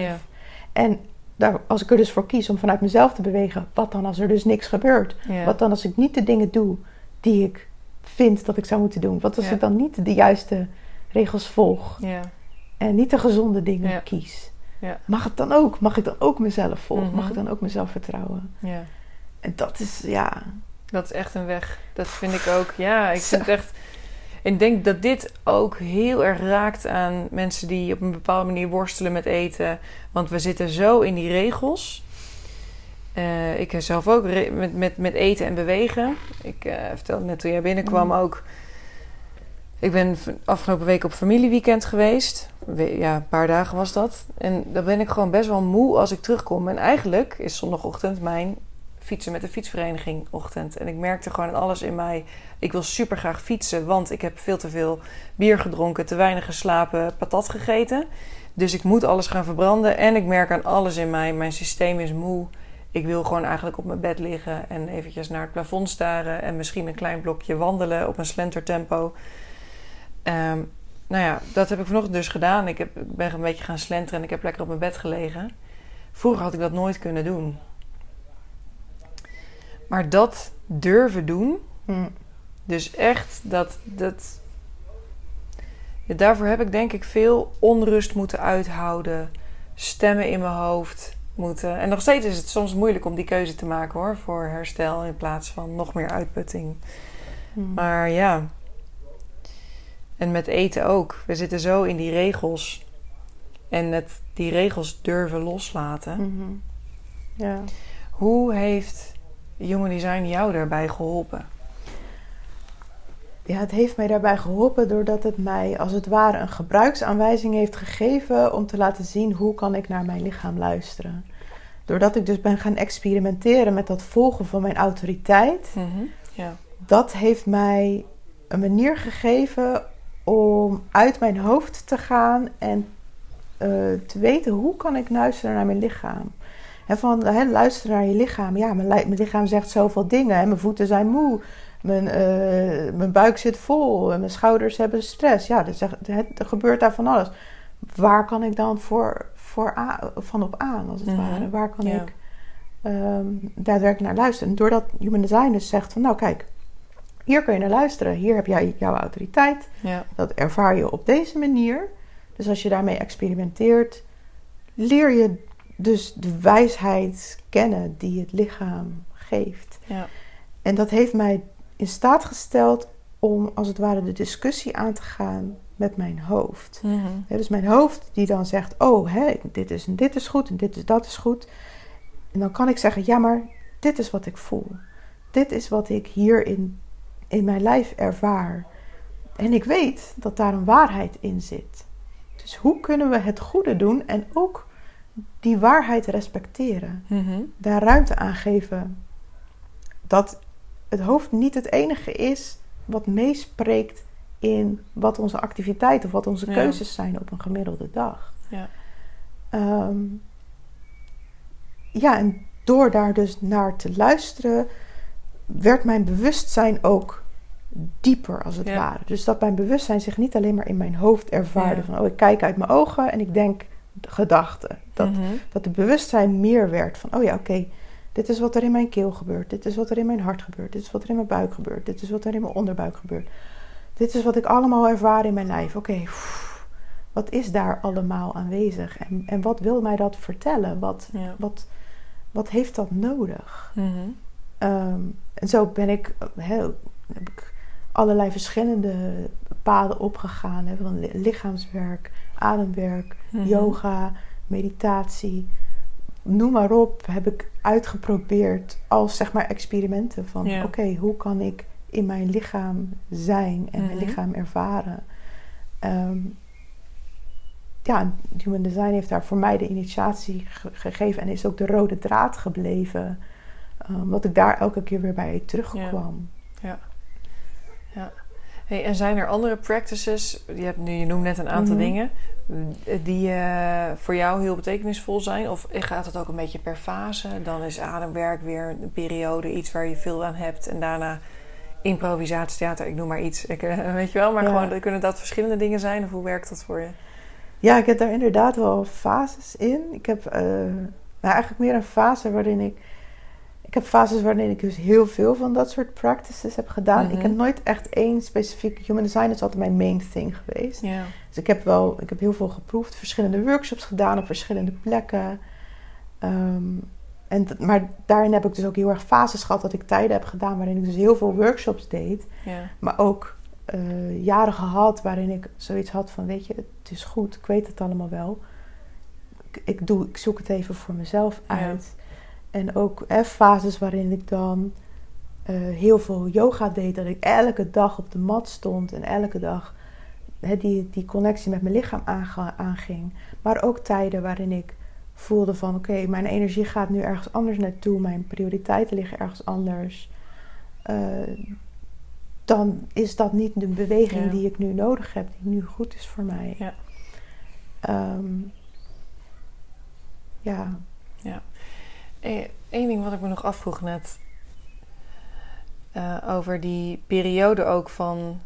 En daar, als ik er dus voor kies om vanuit mezelf te bewegen, wat dan als er dus niks gebeurt? Wat dan als ik niet de dingen doe die ik vind dat ik zou moeten doen? Wat als Ja. ik dan niet de juiste regels volg Ja. en niet de gezonde dingen Ja. kies? Ja. Mag het dan ook? Mag ik dan ook mezelf volgen? Mhm. Mag ik dan ook mezelf vertrouwen? Ja. En dat is, ja, Dat is echt een weg. Dat vind ik ook. Ja, ik vind het echt. Ik denk dat dit ook heel erg raakt aan mensen die op een bepaalde manier worstelen met eten. Want we zitten zo in die regels. Eh, ik zelf ook met, met, met eten en bewegen. Ik eh, vertelde net toen jij binnenkwam Mm. ook. Ik ben afgelopen week op familieweekend geweest. We- Ja, een paar dagen was dat. En dan ben ik gewoon best wel moe als ik terugkom. En eigenlijk is zondagochtend mijn fietsen met de fietsvereniging ochtend. En ik merkte gewoon alles in mij. Ik wil super graag fietsen, want ik heb veel te veel bier gedronken, te weinig geslapen, patat gegeten. Dus ik moet alles gaan verbranden. En ik merk aan alles in mij, mijn systeem is moe. Ik wil gewoon eigenlijk op mijn bed liggen en eventjes naar het plafond staren. En misschien een klein blokje wandelen op een slentertempo. Ehm nou ja, dat heb ik vanochtend dus gedaan. Ik, heb, ik ben een beetje gaan slenteren en ik heb lekker op mijn bed gelegen. Vroeger had ik dat nooit kunnen doen. Maar dat durven doen, hm, dus echt dat. dat ja, daarvoor heb ik denk ik veel onrust moeten uithouden, stemmen in mijn hoofd moeten. En nog steeds is het soms moeilijk om die keuze te maken hoor, voor herstel in plaats van nog meer uitputting. hm. Maar ja. En met eten ook. We zitten zo in die regels. En het, die regels durven loslaten. Mhm. Ja. Hoe heeft Human Design jou daarbij geholpen? Ja, het heeft mij daarbij geholpen doordat het mij als het ware een gebruiksaanwijzing heeft gegeven om te laten zien hoe kan ik naar mijn lichaam luisteren. Doordat ik dus ben gaan experimenteren met dat volgen van mijn autoriteit, Ja. dat heeft mij een manier gegeven om uit mijn hoofd te gaan en eh, te weten hoe kan ik luisteren naar mijn lichaam. Hè, van hè, luisteren naar je lichaam. Ja, mijn, li- mijn lichaam zegt zoveel dingen. Hè. Mijn voeten zijn moe. Mijn, eh, mijn buik zit vol. En mijn schouders hebben stress. Ja, er, zegt- het- er gebeurt daar van alles. Waar kan ik dan voor, voor van op aan, als het Mhm. ware? Waar kan Ja. ik ehm, daadwerkelijk naar luisteren? En doordat Human Design dus zegt van... Nou, kijk, hier kun je naar luisteren. Hier heb jij jouw autoriteit. Ja. Dat ervaar je op deze manier. Dus als je daarmee experimenteert, leer je dus de wijsheid kennen die het lichaam geeft. Ja. En dat heeft mij in staat gesteld om als het ware de discussie aan te gaan met mijn hoofd. Mhm. Ja, dus mijn hoofd die dan zegt: Oh, hè, dit is en dit is goed en dit is dat is goed. En dan kan ik zeggen: Ja, maar dit is wat ik voel. Dit is wat ik hier in, in mijn lijf ervaar. En ik weet dat daar een waarheid in zit. Dus hoe kunnen we het goede doen en ook die waarheid respecteren? Mhm. Daar ruimte aan geven dat het hoofd niet het enige is wat meespreekt in wat onze activiteiten of wat onze Ja. keuzes zijn op een gemiddelde dag. Ja. Ehm, ja, en door daar dus naar te luisteren, werd mijn bewustzijn ook dieper als het Ja. ware. Dus dat mijn bewustzijn zich niet alleen maar in mijn hoofd ervaarde Ja. van oh ik kijk uit mijn ogen en ik denk gedachten. Dat, Mhm. dat het bewustzijn meer werd van oh ja oké, dit is wat er in mijn keel gebeurt, dit is wat er in mijn hart gebeurt, dit is wat er in mijn buik gebeurt, dit is wat er in mijn onderbuik gebeurt. Dit is wat ik allemaal ervaar in mijn lijf. Oké, wat is daar allemaal aanwezig en, en wat wil mij dat vertellen? Wat, Ja. wat, wat heeft dat nodig? Mhm. Ehm, en zo ben ik, heb ik allerlei verschillende paden opgegaan. Hè, van li- lichaamswerk, ademwerk, Mhm. yoga, meditatie. Noem maar op, heb ik uitgeprobeerd als zeg maar experimenten. Van Ja. oké, hoe kan ik in mijn lichaam zijn en mijn Mhm. lichaam ervaren? Ehm, ja, Human Design heeft daar voor mij de initiatie ge- gegeven en is ook de rode draad gebleven. Um, omdat ik daar elke keer weer bij terugkwam. Hey, en zijn er andere practices? Je, hebt nu, je noemt net een aantal Mhm. dingen eh, die eh, voor jou heel betekenisvol zijn. Of gaat het ook een beetje per fase? Dan is ademwerk weer een periode, iets waar je veel aan hebt. En daarna improvisatietheater, ik noem maar iets. Ik, eh, weet je wel, maar Ja. gewoon kunnen dat verschillende dingen zijn? Of hoe werkt dat voor je? Ja, ik heb daar inderdaad wel fases in. Ik heb nou, eigenlijk meer een fase waarin ik. Ik heb fases waarin ik dus heel veel van dat soort practices heb gedaan. Mhm. Ik heb nooit echt één specifiek. Human design is altijd mijn main thing geweest. Dus ik heb wel, ik heb heel veel geproefd, verschillende workshops gedaan op verschillende plekken. Ehm, en, maar daarin heb ik dus ook heel erg fases gehad dat ik tijden heb gedaan waarin ik dus heel veel workshops deed. Maar ook eh, jaren gehad waarin ik zoiets had van, weet je, het is goed, ik weet het allemaal wel. Ik, ik, doe, ik zoek het even voor mezelf uit. En ook eh, fases waarin ik dan eh, heel veel yoga deed. Dat ik elke dag op de mat stond en elke dag hè, die, die connectie met mijn lichaam aanging. Maar ook tijden waarin ik voelde van, oké, mijn energie gaat nu ergens anders naartoe. Mijn prioriteiten liggen ergens anders. Eh, dan is dat niet de beweging Ja. die ik nu nodig heb, die nu goed is voor mij. Ja. Ehm, ja. Eén ding wat ik me nog afvroeg net. eh, over die periode ook van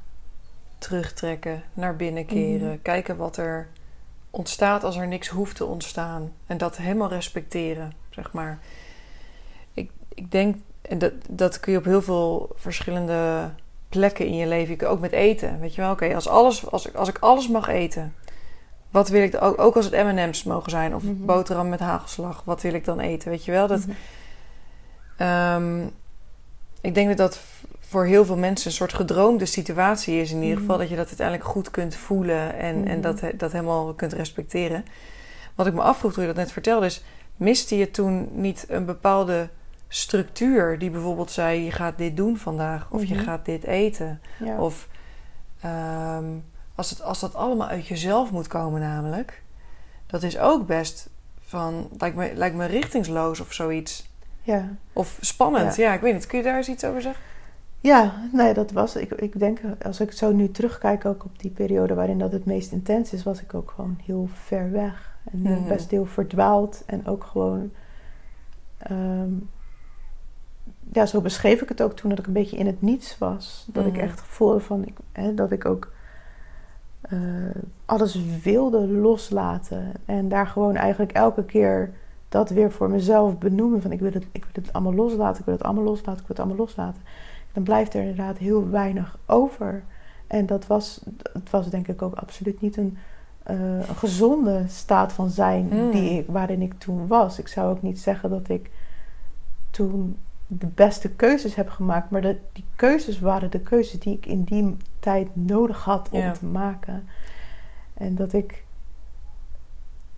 terugtrekken, naar binnen keren. Mhm. Kijken wat er ontstaat als er niks hoeft te ontstaan. En dat helemaal respecteren, zeg maar. Ik, ik denk, en dat, dat kun je op heel veel verschillende plekken in je leven. Je kunt ook met eten, weet je wel. Oké, als, alles, als, ik, als ik alles mag eten... Wat wil ik ook, ook als het M&M's mogen zijn of Mhm. boterham met hagelslag, wat wil ik dan eten? Weet je wel? Dat, Mhm. Ehm, ik denk dat dat voor heel veel mensen een soort gedroomde situatie is. In ieder Mhm. geval dat je dat uiteindelijk goed kunt voelen en, en dat, dat helemaal kunt respecteren. Wat ik me afvroeg toen je dat net vertelde is... miste je toen niet een bepaalde structuur die bijvoorbeeld zei... je gaat dit doen vandaag of je gaat dit eten. Ja. Of ehm, als, het, als dat allemaal uit jezelf moet komen namelijk... dat is ook best van... lijkt me, lijkt me richtingsloos of zoiets... ja. Of spannend, ja. ik weet niet. Kun je daar eens iets over zeggen? Ja, nee, dat was. Ik, ik denk, als ik zo nu terugkijk, ook op die periode waarin dat het meest intens is, was ik ook gewoon heel ver weg. En Mhm. best heel verdwaald. En ook gewoon. ehm, ja, zo beschreef ik het ook toen dat ik een beetje in het niets was. Dat Mhm. ik echt voelde van. Ik, hè, dat ik ook. Eh, alles wilde loslaten. En daar gewoon eigenlijk elke keer dat weer voor mezelf benoemen. Van ik wil, het, ik wil het allemaal loslaten, ik wil het allemaal loslaten, ik wil het allemaal loslaten. Dan blijft er inderdaad heel weinig over. En dat was, het was denk ik ook absoluut niet een, eh, een gezonde staat van zijn Mm. die ik, waarin ik toen was. Ik zou ook niet zeggen dat ik toen de beste keuzes heb gemaakt, maar dat die keuzes waren de keuzes die ik in die tijd nodig had om Ja. te maken. En dat ik,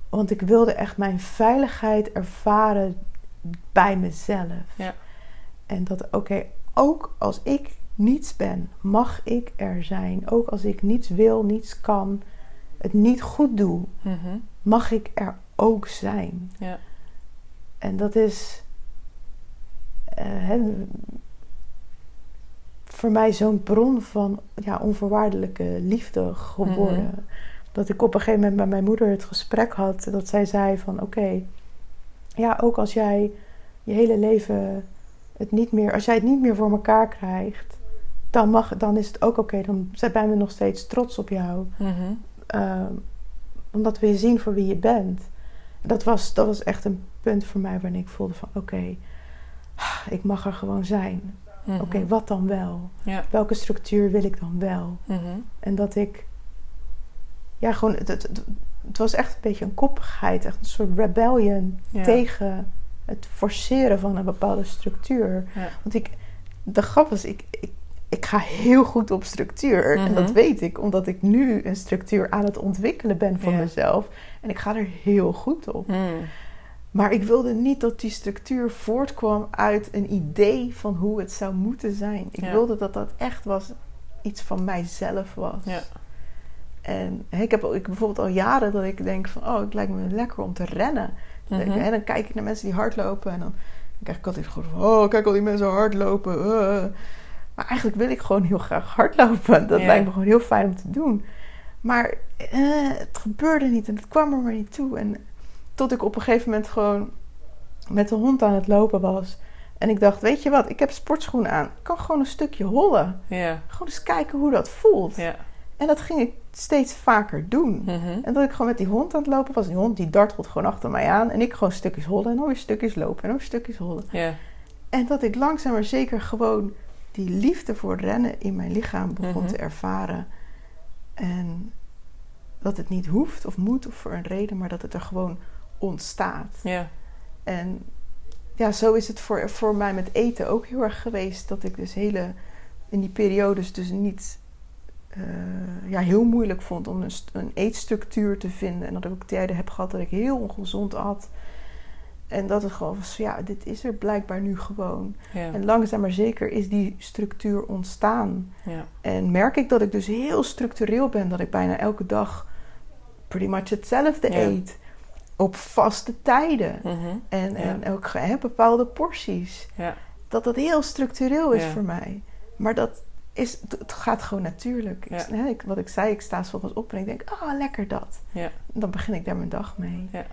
want ik wilde echt mijn veiligheid ervaren bij mezelf. Ja. En dat, oké, ook als ik niets ben, mag ik er zijn. Ook als ik niets wil, niets kan, het niet goed doe, Mhm. mag ik er ook zijn. Ja. En dat is hè, voor mij zo'n bron van ja, onvoorwaardelijke liefde geworden. Mhm. Dat ik op een gegeven moment met mijn moeder het gesprek had. Dat zij zei van oké, ja, ook als jij je hele leven het niet meer, als jij het niet meer voor elkaar krijgt, dan, mag, dan is het ook oké. Dan zijn we nog steeds trots op jou. Mhm. Ehm, omdat we je zien voor wie je bent. Dat was, dat was echt een punt voor mij waarin ik voelde van oké, ik mag er gewoon zijn. Mhm. Oké, wat dan wel? Ja. Welke structuur wil ik dan wel? Mhm. En dat ik, ja, gewoon, het, het, was echt een beetje een koppigheid, echt een soort rebellion Ja. tegen het forceren van een bepaalde structuur. Ja. Want ik, de grap was, ik, ik, ik ga heel goed op structuur. En Mhm. dat weet ik, omdat ik nu een structuur aan het ontwikkelen ben voor mezelf. En ik ga er heel goed op. Mhm. Maar ik wilde niet dat die structuur voortkwam uit een idee van hoe het zou moeten zijn. Ik Ja. wilde dat dat echt was iets van mijzelf was. Ja. En ik heb, ik bijvoorbeeld al jaren dat ik denk van... oh, het lijkt me lekker om te rennen. Mhm. En dan kijk ik naar mensen die hardlopen... en dan krijg ik altijd gewoon van... oh, kijk al die mensen hardlopen. eh. Maar eigenlijk wil ik gewoon heel graag hardlopen. Dat Ja. lijkt me gewoon heel fijn om te doen. Maar eh, het gebeurde niet en het kwam er maar niet toe. En tot ik op een gegeven moment gewoon met de hond aan het lopen was... En ik dacht, weet je wat, ik heb sportschoenen aan. Ik kan gewoon een stukje hollen. Ja. Gewoon eens kijken hoe dat voelt. Ja. En dat ging ik steeds vaker doen. Mhm. En dat ik gewoon met die hond aan het lopen was. Die hond die dartelt gewoon achter mij aan. En ik gewoon stukjes hollen. En dan weer stukjes lopen. En dan weer stukjes hollen. Ja. En dat ik langzaam maar zeker gewoon die liefde voor rennen in mijn lichaam begon Mhm. te ervaren. En dat het niet hoeft of moet of voor een reden. Maar dat het er gewoon ontstaat. Ja. En ja, zo is het voor, voor mij met eten ook heel erg geweest. Dat ik dus hele, in die periodes dus niet eh, ja, heel moeilijk vond om een, een eetstructuur te vinden. En dat ik ook tijden heb gehad dat ik heel ongezond at. En dat het gewoon was, ja, dit is er blijkbaar nu gewoon. Ja. En langzaam maar zeker is die structuur ontstaan. Ja. En merk ik dat ik dus heel structureel ben. Dat ik bijna elke dag pretty much hetzelfde Ja. eet. Op vaste tijden. Mhm. En, Ja. en ook hè, bepaalde porties. Ja. Dat dat heel structureel is Ja. voor mij. Maar dat is, het gaat gewoon natuurlijk. Ik- Ja. hè, ik, wat ik zei, ik sta 's ochtends op en ik denk, ah, lekker dat. Ja. Dan begin ik daar mijn dag mee. Ja.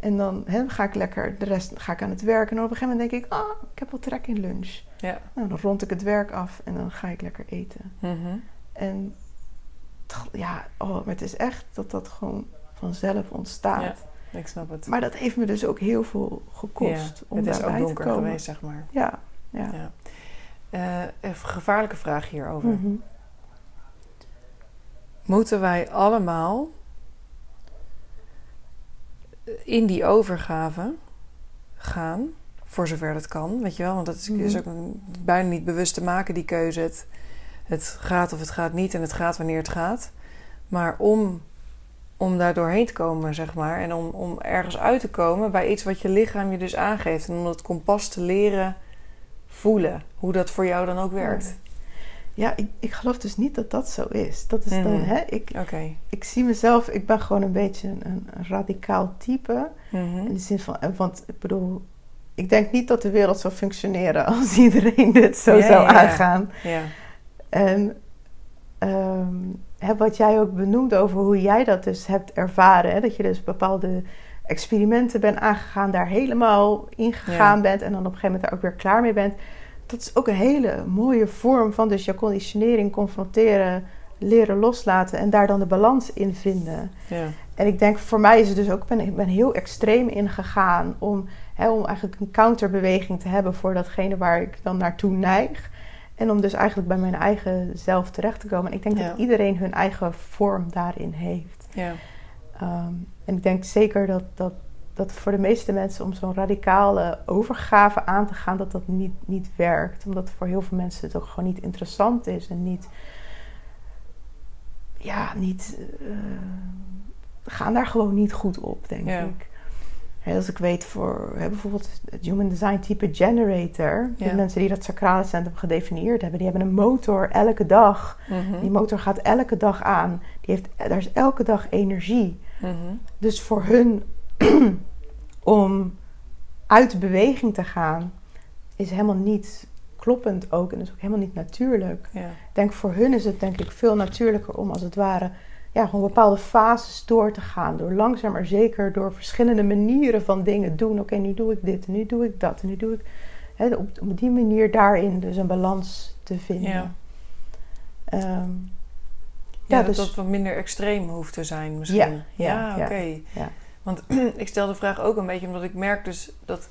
En dan hè, ga ik lekker, de rest ga ik aan het werk. En op een gegeven moment denk ik, ah, ik heb wel trek in lunch. Ja. Nou, dan rond ik het werk af en dan ga ik lekker eten. Mhm. En ja, oh, maar het is echt dat dat gewoon vanzelf ontstaat. Ik snap het. Maar dat heeft me dus ook heel veel gekost ja. om Het is ook donker te komen. geweest, zeg maar. Ja, ja. Ja. Eh, een gevaarlijke vraag hierover. Mhm. Moeten wij allemaal in die overgave gaan, voor zover dat kan, weet je wel? Want dat is, is ook een- bijna niet bewust te maken, die keuze. Het, het gaat of het gaat niet en het gaat wanneer het gaat. Maar om, om daar doorheen te komen, zeg maar, en om, om ergens uit te komen bij iets wat je lichaam je dus aangeeft. En om dat kompas te leren voelen, hoe dat voor jou dan ook werkt. Ja, ik, ik geloof dus niet dat dat zo is. Dat is dan, Mhm. hè, ik, Oké. ik zie mezelf, ik ben gewoon een beetje een, een radicaal type. Mhm. In de zin van, eh, want ik bedoel, ik denk niet dat de wereld zou functioneren als iedereen dit zo Ja, zou ja, aangaan. Ja. En ehm, hè, wat jij ook benoemde over hoe jij dat dus hebt ervaren, hè, dat je dus bepaalde experimenten bent aangegaan, daar helemaal ingegaan Ja. bent en dan op een gegeven moment daar ook weer klaar mee bent. Dat is ook een hele mooie vorm van dus je conditionering confronteren, leren loslaten en daar dan de balans in vinden. Ja. En ik denk voor mij is het dus ook, ik ben, ik ben heel extreem ingegaan om, hè, om eigenlijk een counterbeweging te hebben voor datgene waar ik dan naartoe neig. En om dus eigenlijk bij mijn eigen zelf terecht te komen. En ik denk Ja. dat iedereen hun eigen vorm daarin heeft. Ja. Ehm, en ik denk zeker dat, dat, dat voor de meeste mensen om zo'n radicale overgave aan te gaan, dat dat niet, niet werkt. Omdat voor heel veel mensen het ook gewoon niet interessant is en niet. Ja, niet. Uh, gaan daar gewoon niet goed op, denk ik. Als ik weet voor bijvoorbeeld het Human Design type Generator, de mensen die dat sacrale centrum gedefinieerd hebben, die hebben een motor elke dag. Mhm. Die motor gaat elke dag aan. Die heeft, daar is elke dag energie. Mhm. Dus voor hun om uit de beweging te gaan, is helemaal niet kloppend ook. En is ook helemaal niet natuurlijk. Ja. Denk voor hun is het denk ik veel natuurlijker om als het ware ja, gewoon bepaalde fases door te gaan. Door langzaam maar zeker door verschillende manieren van dingen doen. Oké, nu doe ik dit en nu doe ik dat en nu doe ik... Hè, op, op die manier daarin dus een balans te vinden. Ja, um, ja, dat dus, dat wat minder extreem hoeft te zijn misschien. Ja, ja, oké. Ja. Want ik stel de vraag ook een beetje omdat ik merk dus dat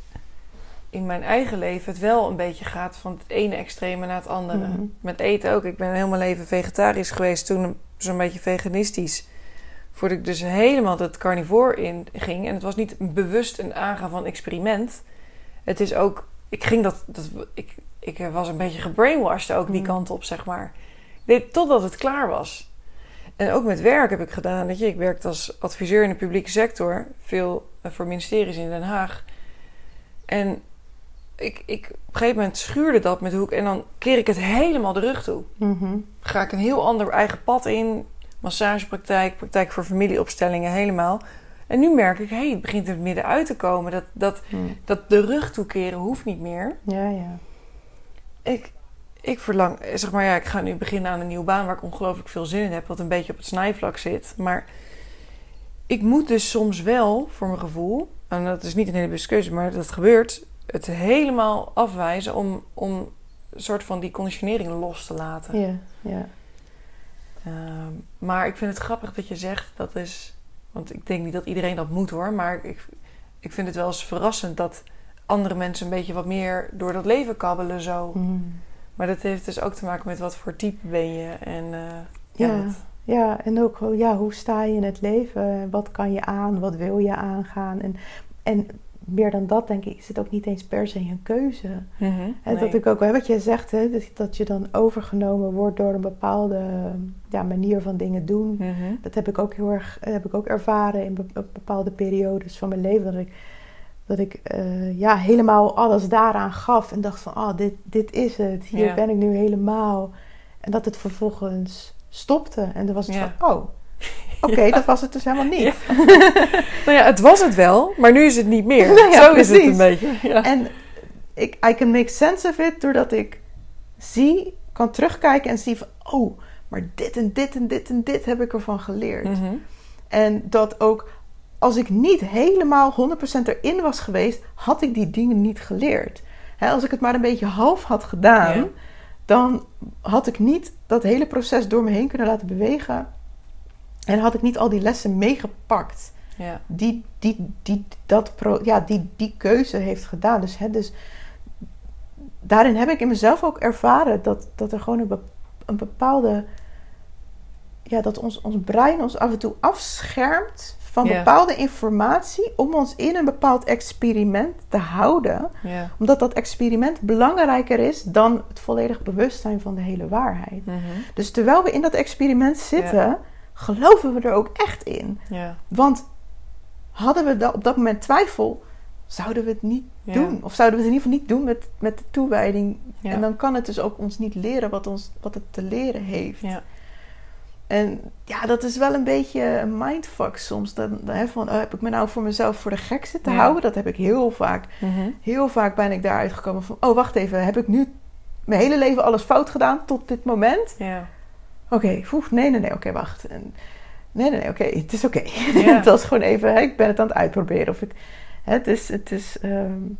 in mijn eigen leven het wel een beetje gaat van het ene extreme naar het andere. Mhm. Met eten ook. Ik ben heel mijn leven vegetarisch geweest, toen zo'n beetje veganistisch. Voordat ik dus helemaal het carnivore in ging. En het was niet bewust een aangaan van experiment. Het is ook, ik ging dat, dat ik, ik was een beetje gebrainwashed ook die mhm. kant op, zeg maar. Ik totdat het klaar was. En ook met werk heb ik gedaan. Dat je, ik werkte als adviseur in de publieke sector, veel voor ministeries in Den Haag. En ik, ik, op een gegeven moment schuurde dat met hoek en dan keer ik het helemaal de rug toe. Mhm. Ga ik een heel ander eigen pad in, massagepraktijk, praktijk voor familieopstellingen, helemaal. En nu merk ik, hé, hey, het begint er midden uit te komen. Dat, dat, mhm. dat de rug toekeren hoeft niet meer. Ja, ja. Ik, ik verlang, zeg maar, ja, ik ga nu beginnen aan een nieuwe baan waar ik ongelooflijk veel zin in heb, wat een beetje op het snijvlak zit. Maar ik moet dus soms wel, voor mijn gevoel, en dat is niet een hele bewuste maar dat gebeurt, het helemaal afwijzen om, om een soort van die conditionering los te laten. Ja, ja. Ehm, maar ik vind het grappig dat je zegt dat is. Want ik denk niet dat iedereen dat moet hoor. Maar ik, ik vind het wel eens verrassend dat andere mensen een beetje wat meer door dat leven kabbelen zo. Mm. Maar dat heeft dus ook te maken met wat voor type ben je. En, uh, ja, ja, en ook ja, hoe sta je in het leven? Wat kan je aan? Wat wil je aangaan? En, en meer dan dat, denk ik, is het ook niet eens per se een keuze. Mm Dat ik ook, wat je zegt, hè, dat, je dan overgenomen wordt door een bepaalde ja, manier van dingen doen. Mhm. Dat heb ik ook heel erg heb ik ook ervaren in bepaalde periodes van mijn leven. Dat ik dat ik uh, ja, helemaal alles daaraan gaf en dacht van, oh, dit, dit is het. Hier ben ik nu helemaal. En dat het vervolgens stopte. En dan was het van, oh, oké, dat was het dus helemaal niet. nou ja, het was het wel, maar nu is het niet meer. Nou Zo is het een beetje. En ik, I can make sense of it doordat ik zie, kan terugkijken en zie van, oh, maar dit en dit en dit en dit heb ik ervan geleerd. Mhm. En dat ook als ik niet helemaal 100% erin was geweest, had ik die dingen niet geleerd. als ik het maar een beetje half had gedaan, dan had ik niet dat hele proces door me heen kunnen laten bewegen. En had ik niet al die lessen meegepakt. Ja. Die, die, die, dat pro, ja, die, die keuze heeft gedaan. Dus, dus daarin heb ik in mezelf ook ervaren dat, dat er gewoon een, een bepaalde. Ja, dat ons, ons brein ons af en toe afschermt van bepaalde informatie om ons in een bepaald experiment te houden. Omdat dat experiment belangrijker is dan het volledig bewustzijn van de hele waarheid. Mhm. Dus terwijl we in dat experiment zitten, geloven we er ook echt in. Want hadden we op dat moment twijfel, zouden we het niet doen. Of zouden we het in ieder geval niet doen met, met de toewijding. En dan kan het dus ook ons niet leren wat, ons, wat het te leren heeft. En ja, dat is wel een beetje een mindfuck soms. Dan, hè, van, oh, heb ik me nou voor mezelf voor de gek zitten houden? Dat heb ik heel vaak. Mhm. Heel vaak ben ik daaruit gekomen van... Oh, wacht even. Heb ik nu mijn hele leven alles fout gedaan tot dit moment? Ja. Oké, okay, nee, nee, nee. Oké, wacht. En, nee, nee, nee. Oké, het is oké. het was gewoon even... Hè, ik ben het aan het uitproberen. Of ik, hè, het is... Het is um,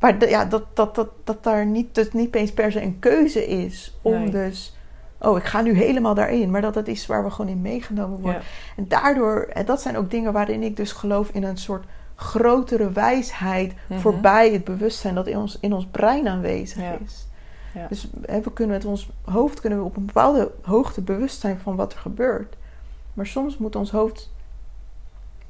maar ja, dat, dat, dat, dat daar niet, dus niet eens per se een keuze is om dus oh, ik ga nu helemaal daarin. Maar dat het is waar we gewoon in meegenomen worden. En daardoor, en dat zijn ook dingen waarin ik dus geloof in een soort grotere wijsheid mhm. voorbij het bewustzijn dat in ons, in ons brein aanwezig is. Ja. Dus we kunnen met ons hoofd kunnen we op een bepaalde hoogte bewust zijn van wat er gebeurt. Maar soms moet ons hoofd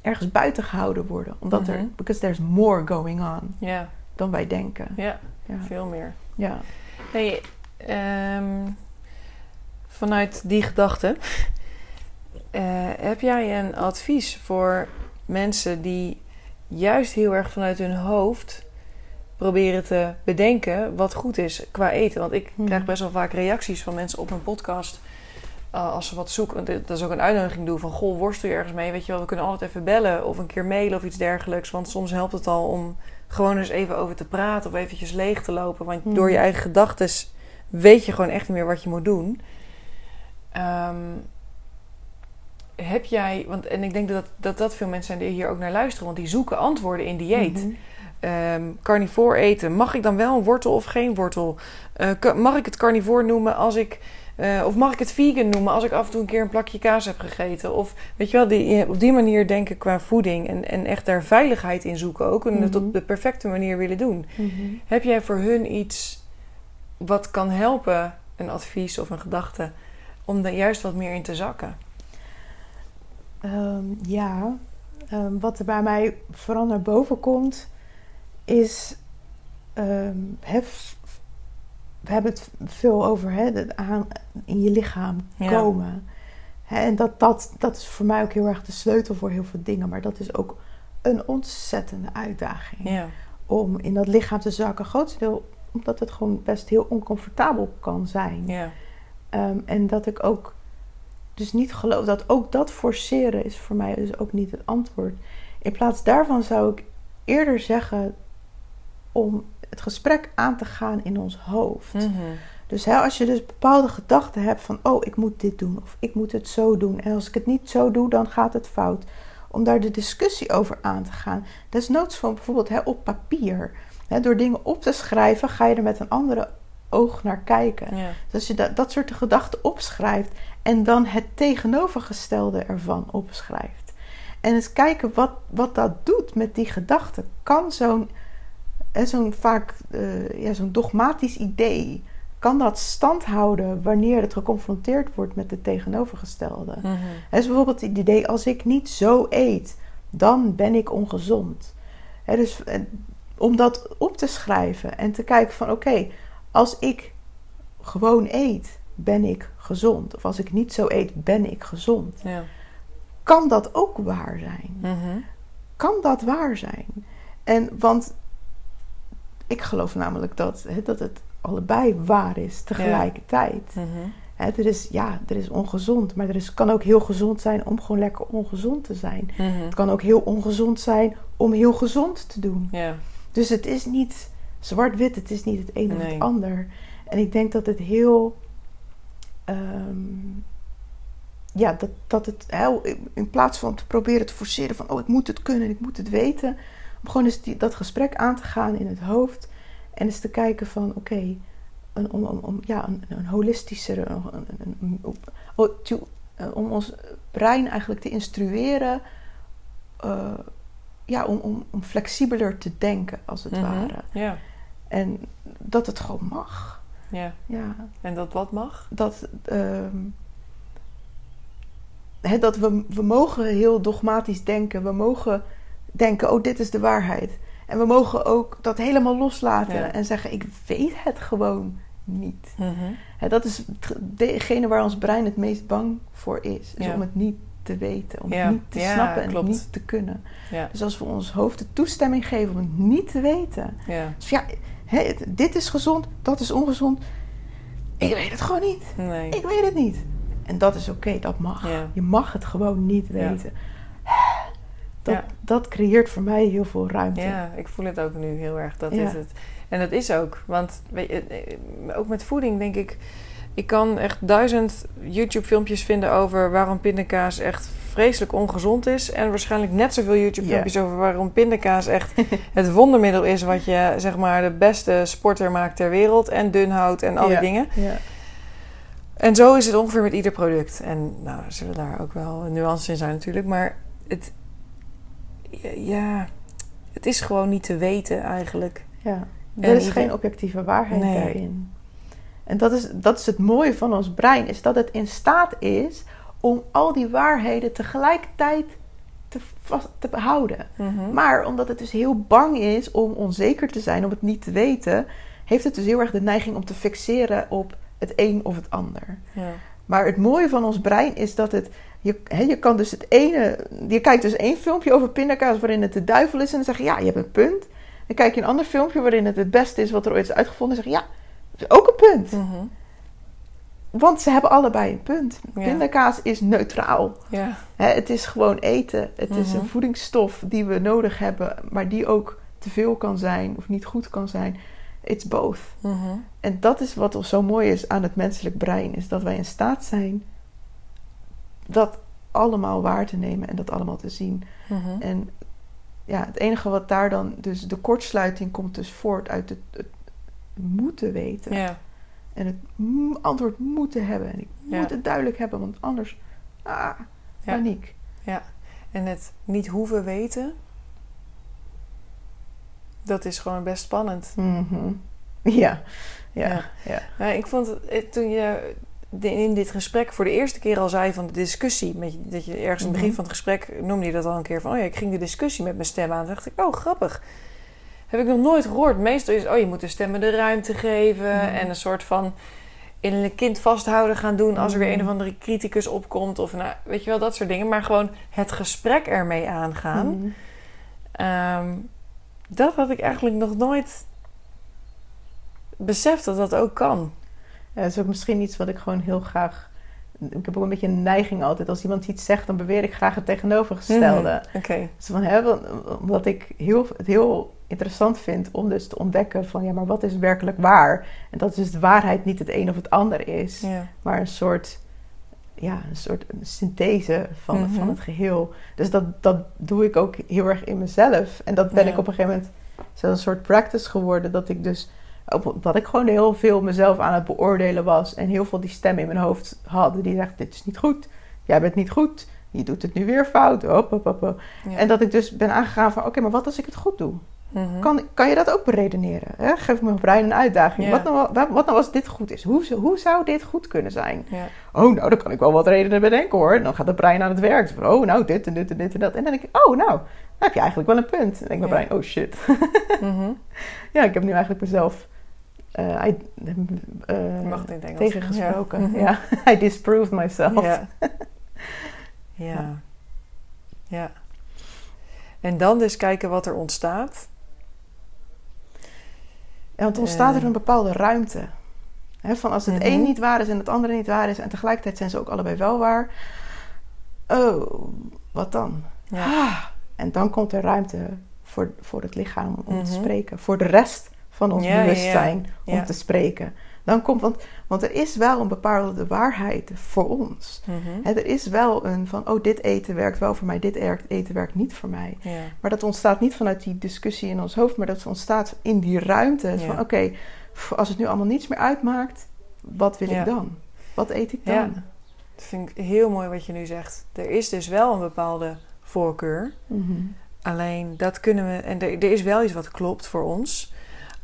ergens buiten gehouden worden. Omdat er, Mhm. because there's more going on Ja, dan wij denken. ja, Ja. veel meer. ja. Hey, ehm, vanuit die gedachte, eh, heb jij een advies voor mensen die juist heel erg vanuit hun hoofd proberen te bedenken wat goed is qua eten? Want ik Hmm. krijg best wel vaak reacties van mensen op mijn podcast. eh, als ze wat zoeken, dat is ook een uitnodiging doen van goh, worstel je ergens mee? Weet je wel, we kunnen altijd even bellen of een keer mailen of iets dergelijks. Want soms helpt het al om gewoon eens even over te praten of eventjes leeg te lopen. Want Hmm. door je eigen gedachten weet je gewoon echt niet meer wat je moet doen. Ehm, heb jij, want en ik denk dat, dat dat veel mensen zijn die hier ook naar luisteren, want die zoeken antwoorden in dieet. Mhm. Ehm, carnivoor eten, mag ik dan wel een wortel of geen wortel? Eh, mag ik het carnivoor noemen als ik, eh, of mag ik het vegan noemen als ik af en toe een keer een plakje kaas heb gegeten? Of weet je wel, die, op die manier denken qua voeding en, en echt daar veiligheid in zoeken ook en het Mhm. op de perfecte manier willen doen. Mhm. Heb jij voor hun iets wat kan helpen, een advies of een gedachte, om er juist wat meer in te zakken? Ehm, ja, Ehm, wat er bij mij vooral naar boven komt, is. ehm, hef, we hebben het veel over hè, het aan, in je lichaam Ja. komen. Hè, en dat, dat, dat is voor mij ook heel erg de sleutel voor heel veel dingen. Maar dat is ook een ontzettende uitdaging. Ja, Om in dat lichaam te zakken. Grootste deel omdat het gewoon best heel oncomfortabel kan zijn. ja, Ehm, en dat ik ook dus niet geloof dat ook dat forceren is voor mij dus ook niet het antwoord. In plaats daarvan zou ik eerder zeggen om het gesprek aan te gaan in ons hoofd. Mhm. Dus hè, als je dus bepaalde gedachten hebt van oh ik moet dit doen of ik moet het zo doen en als ik het niet zo doe dan gaat het fout. Om daar de discussie over aan te gaan. Desnoods van bijvoorbeeld hè, op papier. Hè, door dingen op te schrijven ga je er met een andere oog naar kijken. ja, Dus als je dat, dat soort gedachten opschrijft en dan het tegenovergestelde ervan opschrijft. En eens kijken wat, wat dat doet met die gedachten. Kan zo'n, zo'n vaak eh, ja, zo'n dogmatisch idee, kan dat stand houden wanneer het geconfronteerd wordt met het tegenovergestelde? Het is bijvoorbeeld het idee, als ik niet zo eet, dan ben ik ongezond. Dus om dat op te schrijven en te kijken van oké, als ik gewoon eet, ben ik gezond. Of als ik niet zo eet, ben ik gezond. ja. Kan dat ook waar zijn? Mhm. Kan dat waar zijn? En want ik geloof namelijk dat, hè, dat het allebei waar is tegelijkertijd. Mhm. Hè, er is, ja, er is ongezond, maar er is, kan ook heel gezond zijn om gewoon lekker ongezond te zijn. Mhm. Het kan ook heel ongezond zijn om heel gezond te doen. Ja, Dus het is niet zwart-wit, het is niet het een of Nee. het ander. En ik denk dat het heel. ehm, ja, dat, dat het in plaats van te proberen te forceren van oh, ik moet het kunnen, ik moet het weten. Om gewoon eens die, dat gesprek aan te gaan in het hoofd. En eens te kijken van oké, een, om, om, ja, een, een holistischere. Een, een, eh, om ons brein eigenlijk te instrueren. eh, ja, om, om, om flexibeler te denken, als het Mhm. ware. ja, En dat het gewoon mag. ja. Ja, En dat wat mag? dat, ehm, dat we, we mogen heel dogmatisch denken. We mogen denken, oh, dit is de waarheid. En we mogen ook dat helemaal loslaten Ja. en zeggen, ik weet het gewoon niet. Mhm. Dat is degene waar ons brein het meest bang voor is. Is Ja. om het niet te weten, om Ja. het niet te snappen en klopt. niet te kunnen. Dus als we ons hoofd de toestemming geven om het niet te weten, ja. dus ja, dit is gezond, dat is ongezond. Ik weet het gewoon niet. Nee. Ik weet het niet. En dat is oké, dat mag. Je mag het gewoon niet Ja. weten. Dat, Ja. dat creëert voor mij heel veel ruimte. Ja, ik voel het ook nu heel erg. Dat Ja. is het. En dat is ook. Want weet je, eh, ook met voeding denk ik... Ik kan echt duizend YouTube-filmpjes vinden over waarom pindakaas echt vreselijk ongezond is. En waarschijnlijk net zoveel YouTube-filmpjes over waarom pindakaas echt het wondermiddel is. Wat je zeg maar de beste sporter maakt ter wereld. En dun houdt en al die dingen. Ja. En zo is het ongeveer met ieder product. En nou, er zullen daar ook wel nuances in zijn natuurlijk. Maar het, ja, het is gewoon niet te weten eigenlijk. ja. En Er is ieder- geen objectieve waarheid Nee. daarin. En dat is, dat is het mooie van ons brein, is dat het in staat is om al die waarheden tegelijkertijd te, vast, te behouden. Mhm. Maar omdat het dus heel bang is om onzeker te zijn, om het niet te weten, heeft het dus heel erg de neiging om te fixeren op het een of het ander. Ja. Maar het mooie van ons brein is dat het. Je, je kan dus het ene. Je kijkt dus één filmpje over pindakaas waarin het de duivel is. En dan zeg je ja, je hebt een punt. Dan kijk je een ander filmpje waarin het het beste is wat er ooit is uitgevonden. En zeg je ja, dat is ook een punt. Mhm. Want ze hebben allebei een punt. Ja. Pindakaas is neutraal. Ja. Het is gewoon eten. Het is Mhm. een voedingsstof die we nodig hebben, maar die ook te veel kan zijn of niet goed kan zijn. It's both. Mhm. En dat is wat zo mooi is aan het menselijk brein, is dat wij in staat zijn dat allemaal waar te nemen en dat allemaal te zien. Mhm. En ja, het enige wat daar dan, dus de kortsluiting komt dus voort uit het, het moeten weten. Ja. En het antwoord moeten hebben. En ik Ja. moet het duidelijk hebben, want anders, ah, Ja. paniek. Ja. En het niet hoeven weten, dat is gewoon best spannend. Mhm. Ja, ja, Ja. ja. Ja, ik vond het, eh, toen je in dit gesprek voor de eerste keer al zei van de discussie, met, dat je ergens in het begin Mhm. van het gesprek noemde je dat al een keer van, oh ja, ik ging de discussie met mijn stem aan. Toen dacht ik, oh grappig. Heb ik nog nooit gehoord. Meestal is, oh je moet de stemmen de ruimte geven Mhm. en een soort van innerlijk kind vasthouden gaan doen als er weer een of andere criticus opkomt of nou, weet je wel, dat soort dingen. Maar gewoon het gesprek ermee aangaan. Ehm, dat had ik eigenlijk nog nooit beseft dat dat ook kan. Ja, dat is ook misschien iets wat ik gewoon heel graag. Ik heb ook een beetje een neiging altijd. Als iemand iets zegt, dan beweer ik graag het tegenovergestelde. Mhm. Oké. Dus van, hè, omdat ik heel, het heel interessant vind om dus te ontdekken van ja, maar wat is werkelijk waar? En dat dus de waarheid niet het een of het ander is, Ja. maar een soort, ja, een soort synthese van, Mhm. van het geheel. Dus dat, dat doe ik ook heel erg in mezelf. En dat ben Ja. ik op een gegeven moment zo'n soort practice geworden dat ik dus op- dat ik gewoon heel veel mezelf aan het beoordelen was en heel veel die stem in mijn hoofd had die zegt dit is niet goed, jij bent niet goed, je doet het nu weer fout. Hop, hop. Ja. En dat ik dus ben aangegaan van oké, maar wat als ik het goed doe? Mhm. Kan, kan je dat ook beredeneren? Hè? Geef mijn brein een uitdaging. Wat, nou, wat, nou als dit goed is? Hoe, hoe zou dit goed kunnen zijn? Ja. Oh, nou, dan kan ik wel wat redenen bedenken hoor. En dan gaat het brein aan het werk. Oh, nou, dit en dit en dit en dat. En dan denk ik, oh, nou, dan heb je eigenlijk wel een punt. En dan denk ik mijn brein, oh shit. Mhm. ja, ik heb nu eigenlijk mezelf eh, I- eh, mag het in tegengesproken. Ja. Mhm. Ja, I disproved myself. Ja. ja. Ja. En dan dus kijken wat er ontstaat. En want ontstaat er Eh. een bepaalde ruimte. Van als het Mhm. een niet waar is en het andere niet waar is... en tegelijkertijd zijn ze ook allebei wel waar. Oh, wat dan? Ja. Ah, en dan komt er ruimte voor, voor het lichaam om te Mhm. spreken. Voor de rest van ons Ja, ja, ja. bewustzijn om te spreken. Dan komt, want, want er is wel een bepaalde waarheid voor ons. Hè, er is wel een van, oh, dit eten werkt wel voor mij, dit eten werkt niet voor mij. Ja. Maar dat ontstaat niet vanuit die discussie in ons hoofd, maar dat ontstaat in die ruimte. Ja. Van oké, als het nu allemaal niets meer uitmaakt, wat wil Ja. ik dan? Wat eet ik dan? Ja. Dat vind ik heel mooi wat je nu zegt. Er is dus wel een bepaalde voorkeur. Mhm. Alleen dat kunnen we... En er, er is wel iets wat klopt voor ons.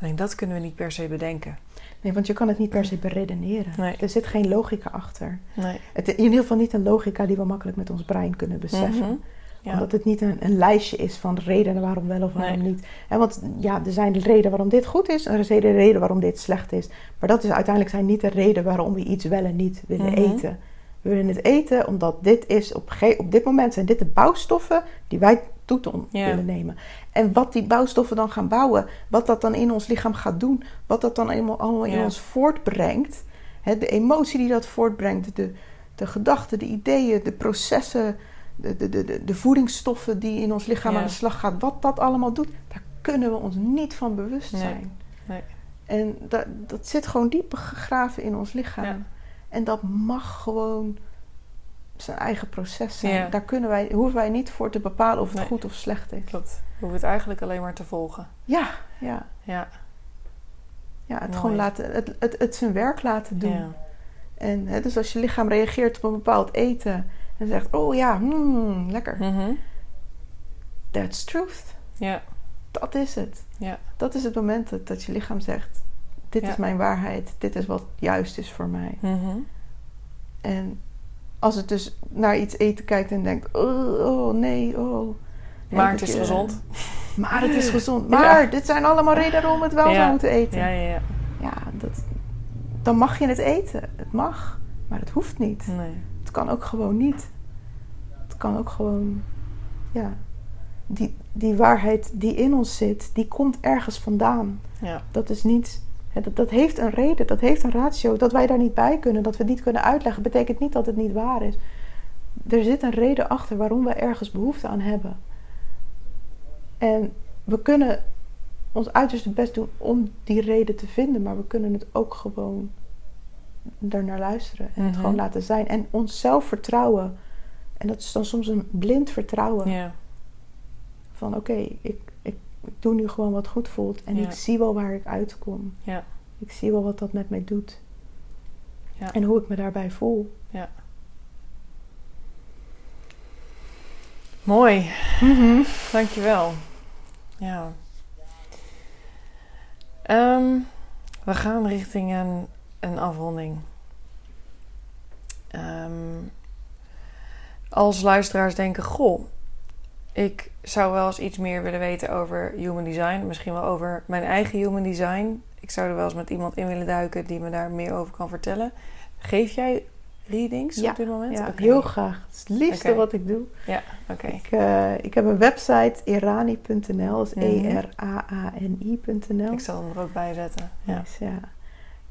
Alleen dat kunnen we niet per se bedenken. Nee, want je kan het niet per se beredeneren. Nee. Er zit geen logica achter. Nee. Het, in ieder geval niet een logica die we makkelijk met ons brein kunnen beseffen. Mhm. Ja. Omdat het niet een, een lijstje is van redenen waarom wel of waarom Nee. niet. En want ja, er zijn de redenen waarom dit goed is en er is de reden waarom dit slecht is. Maar dat is uiteindelijk zijn niet de reden waarom we iets wel en niet willen Mhm. eten. We willen het eten omdat dit is op, op dit moment zijn dit de bouwstoffen die wij toe Ja. willen nemen. En wat die bouwstoffen dan gaan bouwen, wat dat dan in ons lichaam gaat doen, wat dat dan eenmaal allemaal in Ja. ons voortbrengt, hè, de emotie die dat voortbrengt, de, de gedachten, de ideeën, de processen, de, de, de, de, voedingsstoffen die in ons lichaam Ja. aan de slag gaat, wat dat allemaal doet, daar kunnen we ons niet van bewust Nee. zijn. Nee. En dat, dat zit gewoon diep gegraven in ons lichaam. Ja. En dat mag gewoon zijn eigen proces zijn. Ja. Daar kunnen wij, hoeven wij niet voor te bepalen of het Nee. goed of slecht is. Klopt. Hoeven het eigenlijk alleen maar te volgen. Ja, ja. Ja. ja het, Mooi. gewoon laten, het, het, het zijn werk laten doen. Ja. En hè, dus als je lichaam reageert op een bepaald eten en zegt: Oh ja, hmm, lekker. Mhm. That's truth. Ja. Dat is het. Ja. Dat is het moment dat, dat je lichaam zegt: Dit Ja. is mijn waarheid. Dit is wat juist is voor mij. Mhm. En als het dus naar iets eten kijkt en denkt: oh, oh nee, oh. Maar het is gezond. Maar het is gezond. Maar dit zijn allemaal redenen om het wel Ja. zou moeten eten. Ja, ja, ja. Ja, dat, dan mag je het eten. Het mag, maar het hoeft niet. Nee. Het kan ook gewoon niet. Het kan ook gewoon, ja. Die, die waarheid die in ons zit, die komt ergens vandaan. Ja. Dat is niet. hè, Dat, dat heeft een reden, dat heeft een ratio. Dat wij daar niet bij kunnen, dat we het niet kunnen uitleggen, betekent niet dat het niet waar is. Er zit een reden achter waarom we ergens behoefte aan hebben. En we kunnen ons uiterste best doen om die reden te vinden, maar we kunnen het ook gewoon ernaar luisteren en het Mhm. gewoon laten zijn. En onszelf vertrouwen. En dat is dan soms een blind vertrouwen. Ja. Van oké, ik, ik, ik doe nu gewoon wat goed voelt. En ik zie wel waar ik uitkom. Ja. Ik zie wel wat dat met mij doet. Ja. En hoe ik me daarbij voel. Mooi. Dankjewel. Ja. Ehm, we gaan richting een, een afronding. Ehm, als luisteraars denken: Goh, ik zou wel eens iets meer willen weten over human design. Misschien wel over mijn eigen human design. Ik zou er wel eens met iemand in willen duiken die me daar meer over kan vertellen. Geef jij readings Ja, op dit moment? Ja, Oké. heel graag. Het is het liefste wat ik doe. Oké. Ik, eh, ik heb een website, erani.nl. Dat is Mhm. E-R-A-A-N-I.nl. Ik zal hem er ook bij zetten. Ja. Ja.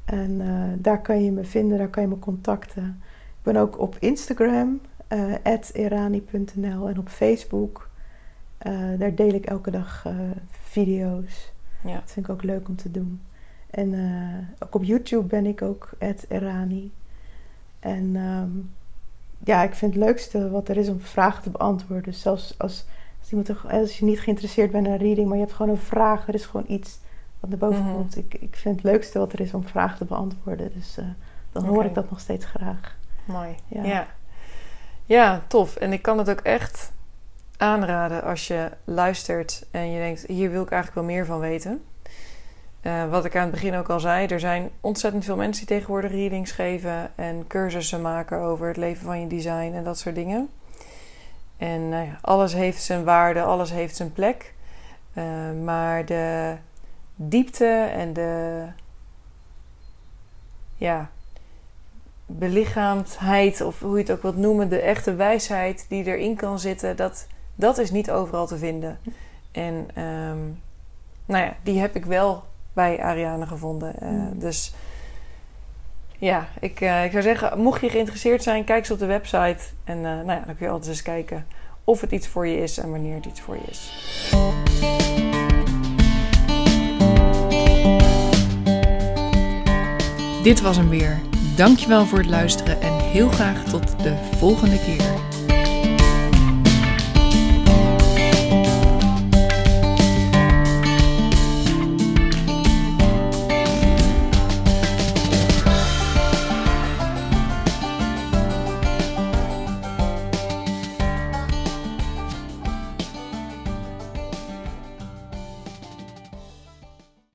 En eh, daar kan je me vinden, daar kan je me contacten. Ik ben ook op Instagram, eh erani.nl. En op Facebook, daar deel ik elke dag video's. Ja. Dat vind ik ook leuk om te doen. En ook op YouTube ben ik ook erani. En ehm, ja, ik vind het leukste wat er is om vragen te beantwoorden. Dus zelfs als, als, iemand er, als je niet geïnteresseerd bent in een reading, maar je hebt gewoon een vraag, er is gewoon iets wat naar boven Mhm. komt. Ik, ik vind het leukste wat er is om vragen te beantwoorden. Dus eh, dan hoor ik dat nog steeds graag. Mooi. Ja. Ja. ja. tof. En ik kan het ook echt aanraden als je luistert en je denkt: hier wil ik eigenlijk wel meer van weten. Eh, wat ik aan het begin ook al zei, er zijn ontzettend veel mensen die tegenwoordig readings geven en cursussen maken over het leven van je design en dat soort dingen. En nou alles heeft zijn waarde, alles heeft zijn plek. Eh, maar de diepte en de ja, belichaamdheid, of hoe je het ook wilt noemen, de echte wijsheid die erin kan zitten, dat, dat is niet overal te vinden. En ehm, nou ja, die heb ik wel bij Ariane gevonden. Eh, Mm. Dus ja, ik, eh, ik zou zeggen, mocht je geïnteresseerd zijn, kijk eens op de website. En eh, nou ja, dan kun je altijd eens kijken of het iets voor je is en wanneer het iets voor je is. Dit was hem weer. Dankjewel voor het luisteren en heel graag tot de volgende keer.